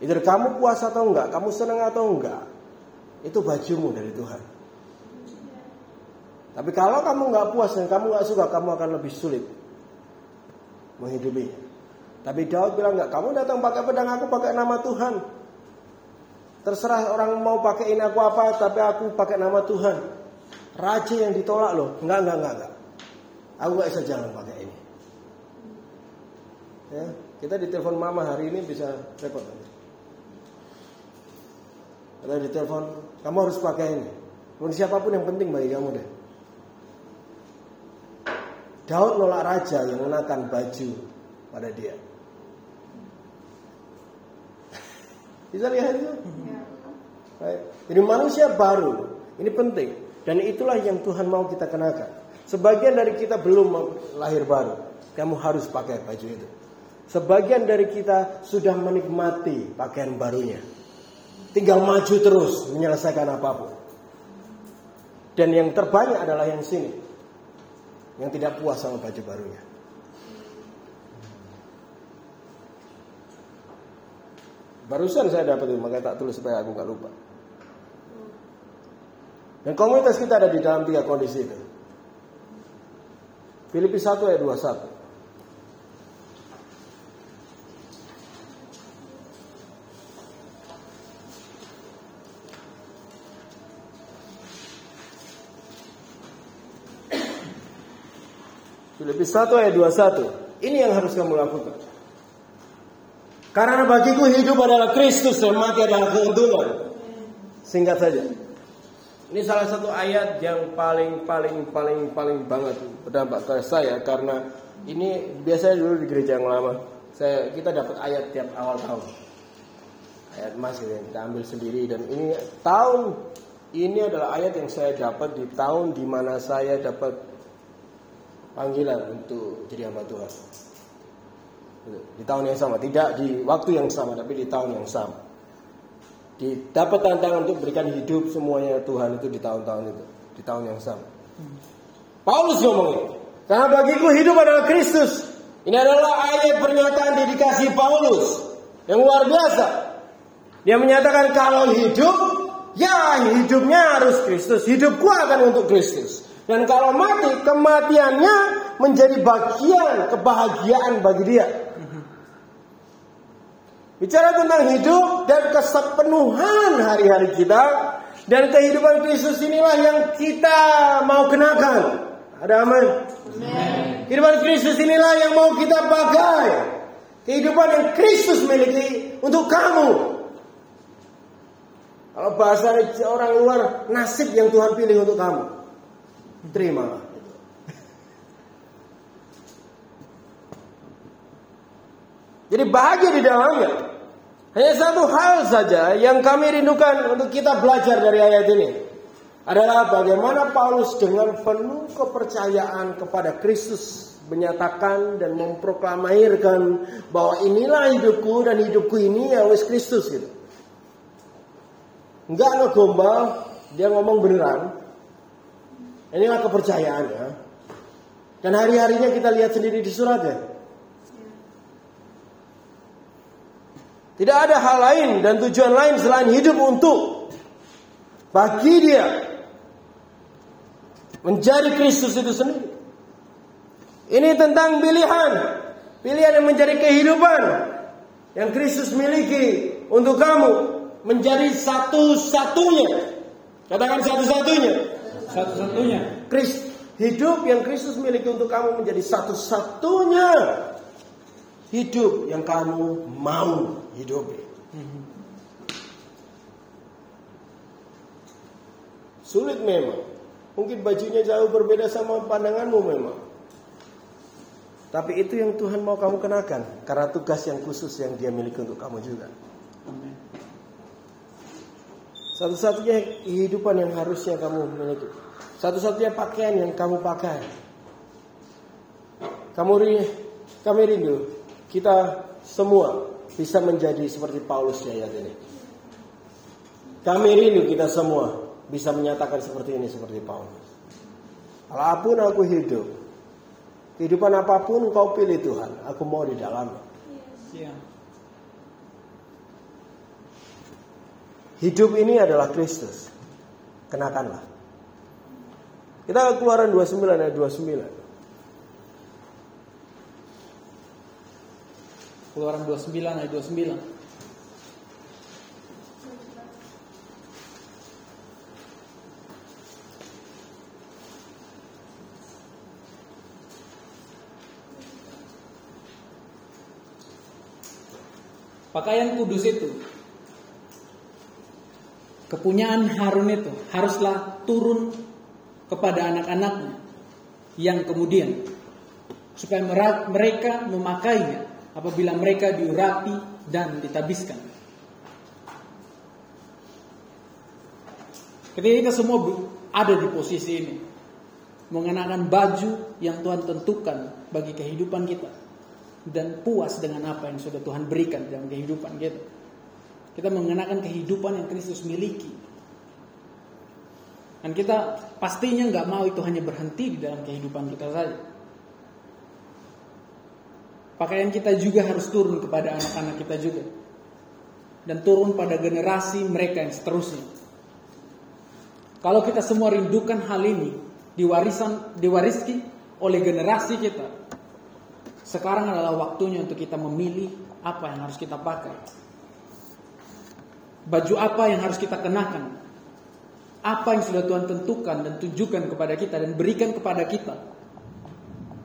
Speaker 1: Itu kamu puas atau enggak, kamu senang atau enggak, itu bajumu dari Tuhan. Tapi kalau kamu enggak puas dan kamu enggak suka, kamu akan lebih sulit menghidupinya. Tapi Daud bilang enggak, kamu datang pakai pedang, aku pakai nama Tuhan. Terserah orang mau pakai ini aku apa, tapi aku pakai nama Tuhan. Raja yang ditolak loh, enggak, enggak, enggak, enggak. Aku enggak bisa jalan pakai ini. Ya, kita ditelepon mama hari ini bisa repot. Kalau ditelepon, kamu harus pakai ini. Mau siapa pun yang penting bagi kamu deh. Daud nolak raja yang mengenakan baju pada dia. Bisa lihat itu? Baik. Jadi manusia baru, ini penting. Dan itulah yang Tuhan mau kita kenakan. Sebagian dari kita belum lahir baru. Kamu harus pakai baju itu. Sebagian dari kita sudah menikmati pakaian barunya. Tinggal maju terus menyelesaikan apa pun. Dan yang terbanyak adalah yang sini. Yang tidak puas sama baju barunya. Barusan saya dapat itu, makanya tak tulis supaya aku nggak lupa. Dan komunitas kita ada di dalam tiga kondisi itu. Filipi 1 ayat 21. Filipi 1 ayat 21. Ini yang harus kamu lakukan. Karena bagiku hidup adalah Kristus dan mati adalah keuntungan. Singkat saja. Ini salah satu ayat yang paling paling paling paling banget berdampak ke saya karena ini biasanya dulu di gereja yang lama saya kita dapat ayat tiap awal tahun ayat emas gitu kita ambil sendiri dan ini tahun ini adalah ayat yang saya dapat di tahun di mana saya dapat panggilan untuk jadi hamba Tuhan. Di tahun yang sama, tidak di waktu yang sama, tapi di tahun yang sama. Didapat tantangan untuk berikan hidup semuanya Tuhan itu di tahun-tahun itu, di tahun yang sama. Paulus ngomong ini. Karena bagiku hidup adalah Kristus. Ini adalah ayat pernyataan dedikasi Paulus yang luar biasa. Dia menyatakan kalau hidup, ya hidupnya harus Kristus. Hidupku akan untuk Kristus. Dan kalau mati, kematiannya menjadi bagian kebahagiaan bagi dia. Bicara tentang hidup dan kesepenuhan hari-hari kita dan kehidupan Kristus inilah yang kita mau kenakan. Ada aman? Kehidupan Kristus inilah yang mau kita pakai. Kehidupan yang Kristus miliki untuk kamu. Kalau bahasa orang luar, nasib yang Tuhan pilih untuk kamu. Terimalah. Jadi bahagia di dalamnya. Hanya satu hal saja yang kami rindukan untuk kita belajar dari ayat ini adalah bagaimana Paulus dengan penuh kepercayaan kepada Kristus menyatakan dan memproklamirkan bahwa inilah hidupku dan hidupku ini wis Kristus gitu. Enggak ngegombal, dia ngomong beneran. Inilah kepercayaannya. Dan hari-harinya kita lihat sendiri di suratnya. Tidak ada hal lain dan tujuan lain selain hidup untuk bagi dia menjadi Kristus itu sendiri. Ini tentang pilihan, pilihan yang menjadi kehidupan yang Kristus miliki untuk kamu menjadi satu-satunya. Katakan satu-satunya.
Speaker 2: Satu-satunya.
Speaker 1: Kristus hidup yang Kristus miliki untuk kamu menjadi satu-satunya hidup yang kamu mau hidupi. Sulit memang. Mungkin bajunya jauh berbeda sama pandanganmu memang. Tapi itu yang Tuhan mau kamu kenakan. Karena tugas yang khusus yang dia miliki untuk kamu juga. Satu-satunya kehidupan yang harusnya kamu miliki. Satu-satunya pakaian yang kamu pakai. Kamu kami rindu kita semua bisa menjadi seperti Paulus di ayat ini. Kami rindu kita semua bisa menyatakan seperti ini seperti Paulus. Apa pun aku hidup, kehidupan apa pun kau pilih Tuhan, aku mau di dalamnya.
Speaker 2: Iya.
Speaker 1: Hidup ini adalah Kristus. Kenakanlah. Kita keluaran 29 ayat 29.
Speaker 2: Keluaran 29 ayat 29. Pakaian kudus itu kepunyaan Harun itu haruslah turun kepada anak-anaknya yang kemudian supaya mereka memakainya apabila mereka diurapi dan ditabiskan. Ketika kita semua ada di posisi ini, mengenakan baju yang Tuhan tentukan bagi kehidupan kita dan puas dengan apa yang sudah Tuhan berikan dalam kehidupan kita. Kita mengenakan kehidupan yang Kristus miliki. Dan kita pastinya nggak mau itu hanya berhenti di dalam kehidupan kita saja. Pakaian kita juga harus turun kepada anak-anak kita juga. Dan turun pada generasi mereka yang seterusnya. Kalau kita semua rindukan hal ini, diwarisan, diwariski oleh generasi kita. Sekarang adalah waktunya untuk kita memilih apa yang harus kita pakai. Baju apa yang harus kita kenakan. Apa yang sudah Tuhan tentukan dan tunjukkan kepada kita dan berikan kepada kita.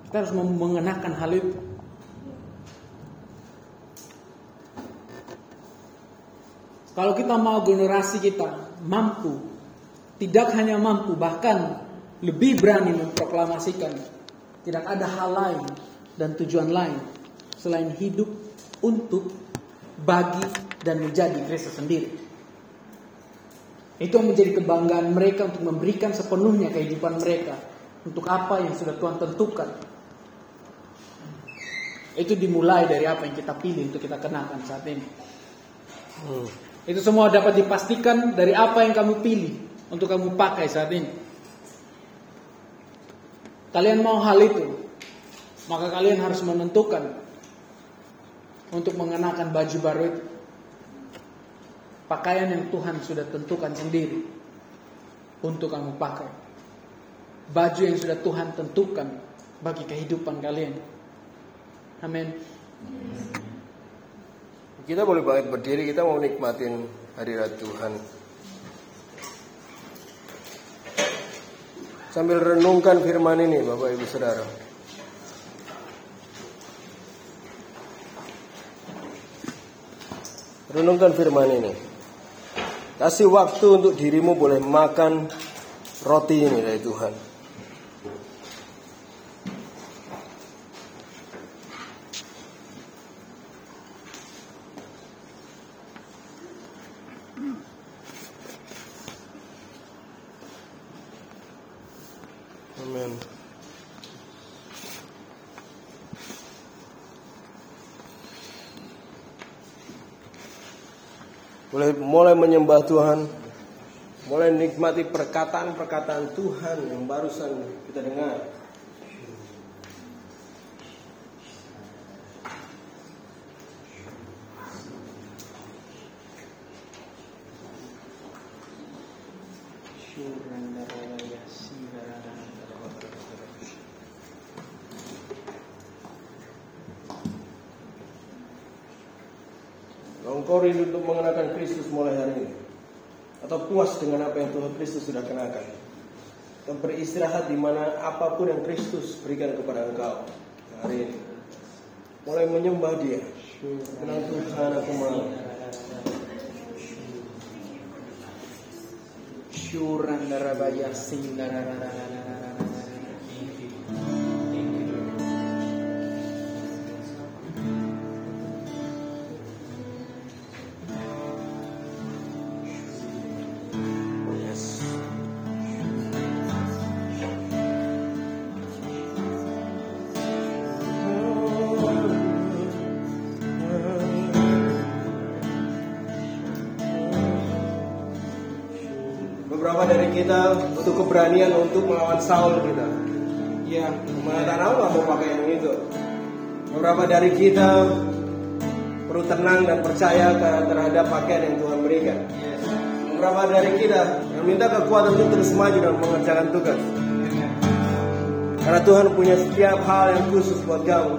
Speaker 2: Kita harus mengenakan hal itu. Kalau kita mau generasi kita mampu, tidak hanya mampu, bahkan lebih berani memproklamasikan, tidak ada hal lain dan tujuan lain selain hidup untuk bagi dan menjadi Kristus sendiri. Itu yang menjadi kebanggaan mereka untuk memberikan sepenuhnya kehidupan mereka untuk apa yang sudah Tuhan tentukan. Itu dimulai dari apa yang kita pilih untuk kita kenakan saat ini. Hmm. Itu semua dapat dipastikan dari apa yang kamu pilih untuk kamu pakai saat ini. kalian mau hal itu, maka kalian harus menentukan untuk mengenakan baju baru itu. Pakaian yang Tuhan sudah tentukan sendiri untuk kamu pakai. Baju yang sudah Tuhan tentukan bagi kehidupan kalian. Amin.
Speaker 1: Kita boleh banget berdiri, kita mau nikmatin hadirat Tuhan. Sambil renungkan firman ini Bapak Ibu Saudara. Renungkan firman ini. Kasih waktu untuk dirimu boleh makan roti ini dari Tuhan. Amin. Boleh mulai menyembah Tuhan, mulai nikmati perkataan-perkataan Tuhan yang barusan kita dengar. Kalau engkau rindu untuk mengenakan Kristus mulai hari ini Atau puas dengan apa yang Tuhan Kristus sudah kenakan Atau beristirahat di mana apa pun yang Kristus berikan kepada engkau. Hari ini. Mulai menyembah dia. Tenang Tuhan aku mau.
Speaker 2: Syuran darabaya sing
Speaker 1: Beberapa keberanian untuk melawan Saul kita
Speaker 2: Ya,
Speaker 1: Mengatakan nggak mau pakai yang itu. Beberapa dari kita perlu tenang dan percaya terhadap pakaian yang Tuhan berikan. Beberapa dari kita yang minta kekuatan untuk terus maju dan mengerjakan tugas. Karena Tuhan punya setiap hal yang khusus buat kamu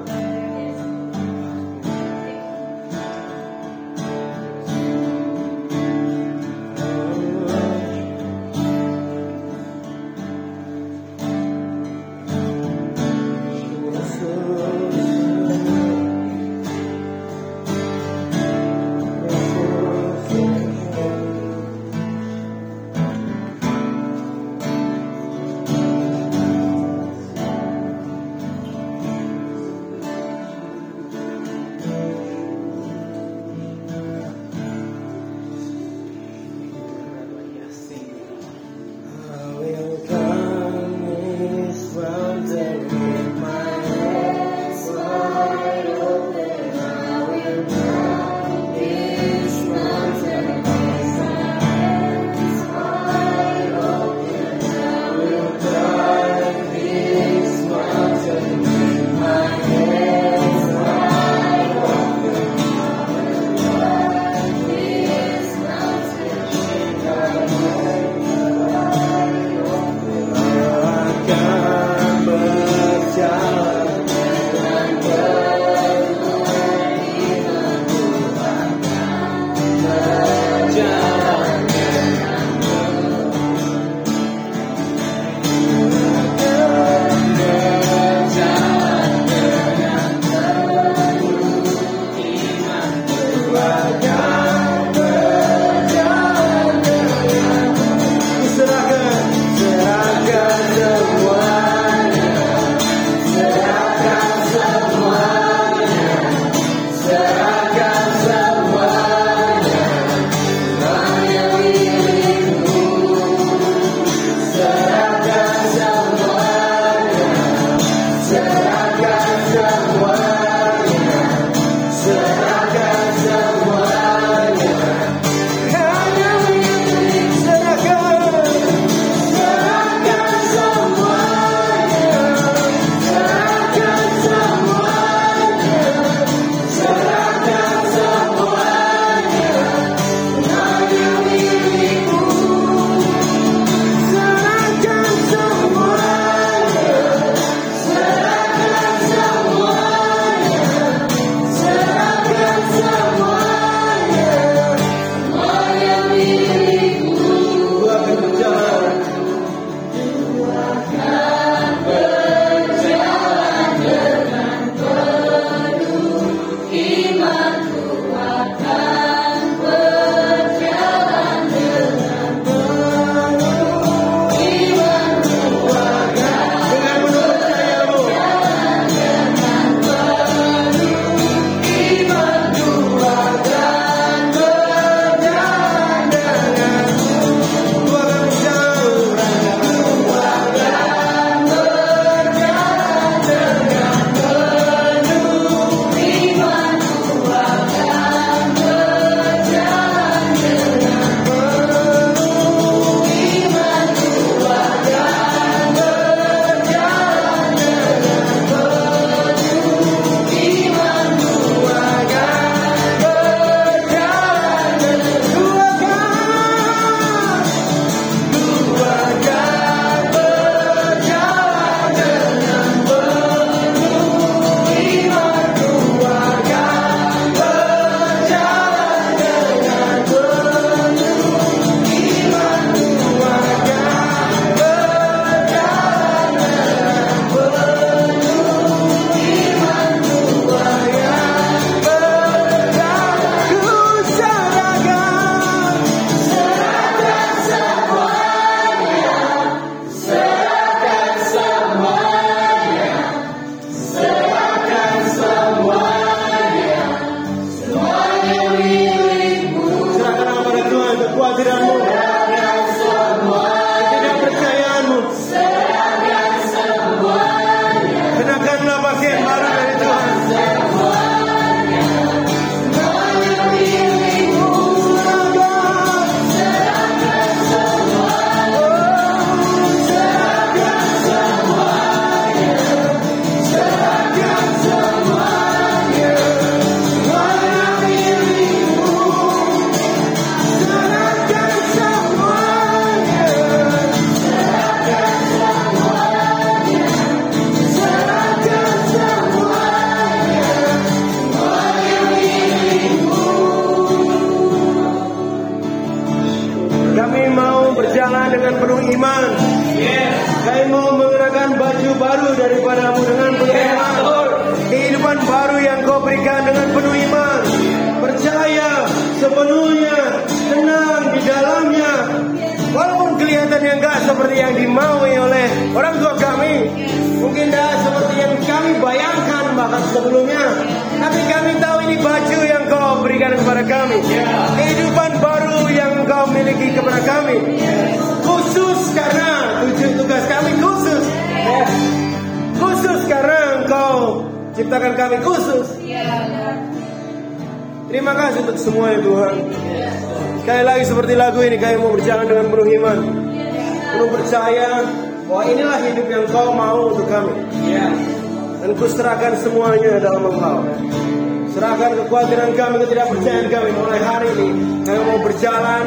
Speaker 1: kami, ketidakpercayaan kami mulai hari ini. Kami mau berjalan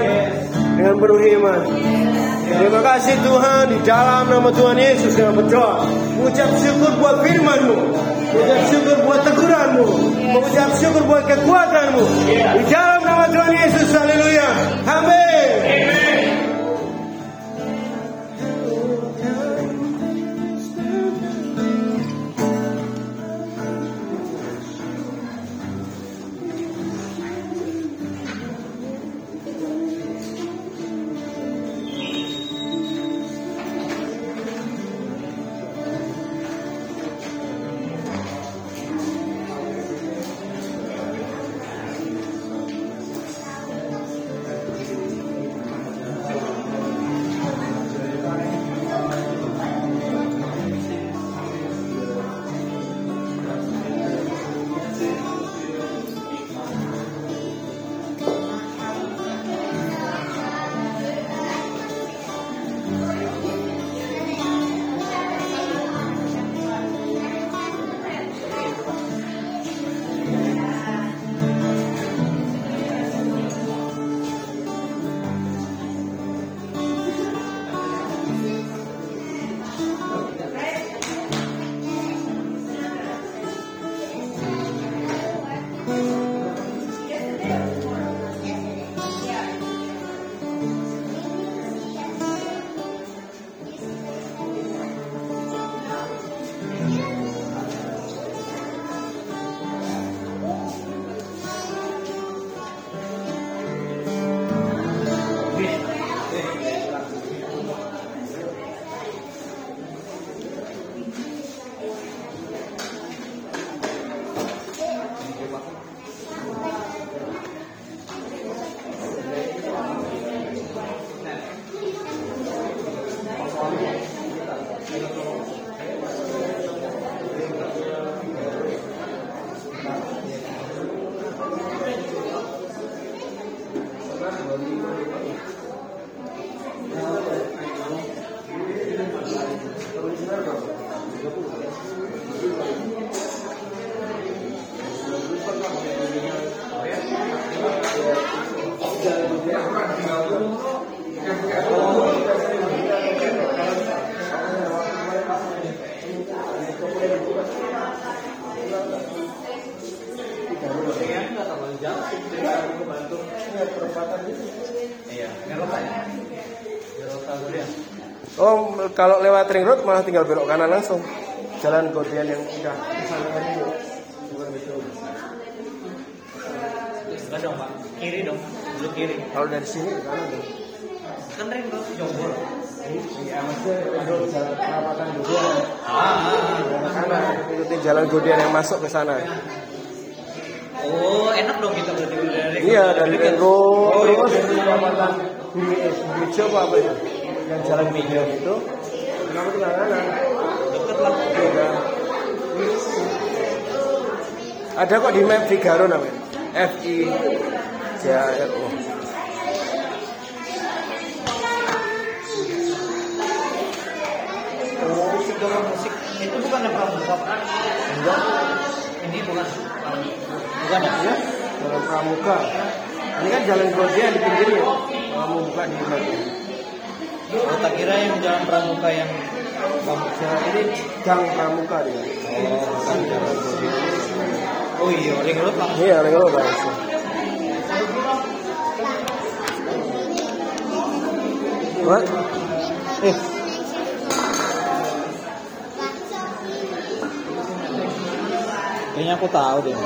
Speaker 1: dengan penuh iman. Terima kasih Tuhan di dalam nama Tuhan Yesus kami berdoa. Ucap syukur buat firman-Mu. Ucap syukur buat teguranmu. Mengucap syukur buat kekuatanmu. Di dalam nama Tuhan Yesus. Haleluya. Amin. Lewat ring road malah tinggal belok kanan langsung. Jalan Godian yang udah tadi. Bukan gitu.
Speaker 4: Dong pak, kiri dong, belok kiri.
Speaker 1: Kalau dari sini ke kanan dong.
Speaker 4: Kan ring road Jombor.
Speaker 1: Iya, maksudnya jalan perawatan Godian.
Speaker 4: Ah,
Speaker 1: Ke kanan, ikutin jalan Godian yang masuk ke sana.
Speaker 4: oh enak dong kita berarti dari
Speaker 1: Iya, dari ring road
Speaker 4: Oh, iya.
Speaker 1: terus perawatan bumi bumi apa itu? Yang jalan media itu. Kenapa tinggal kanan?
Speaker 4: Deket lah.
Speaker 1: Ada kok di map Figaro namanya. F I J A R O.
Speaker 4: Musik itu bukan pramuka.
Speaker 1: Enggak,
Speaker 4: Ini bukan. Bukan ya?
Speaker 1: ya. Jalan Pramuka. Ini kan jalan Godian di pinggirnya. Kamu buka di map.
Speaker 4: Oh, tak kira yang jalan pramuka yang
Speaker 1: Jalan ini Gang Pramuka dia.
Speaker 4: Oh, oh iya, ring road langsung.
Speaker 1: Iya, ring road langsung. What? Eh,
Speaker 4: Kayaknya aku tahu deh.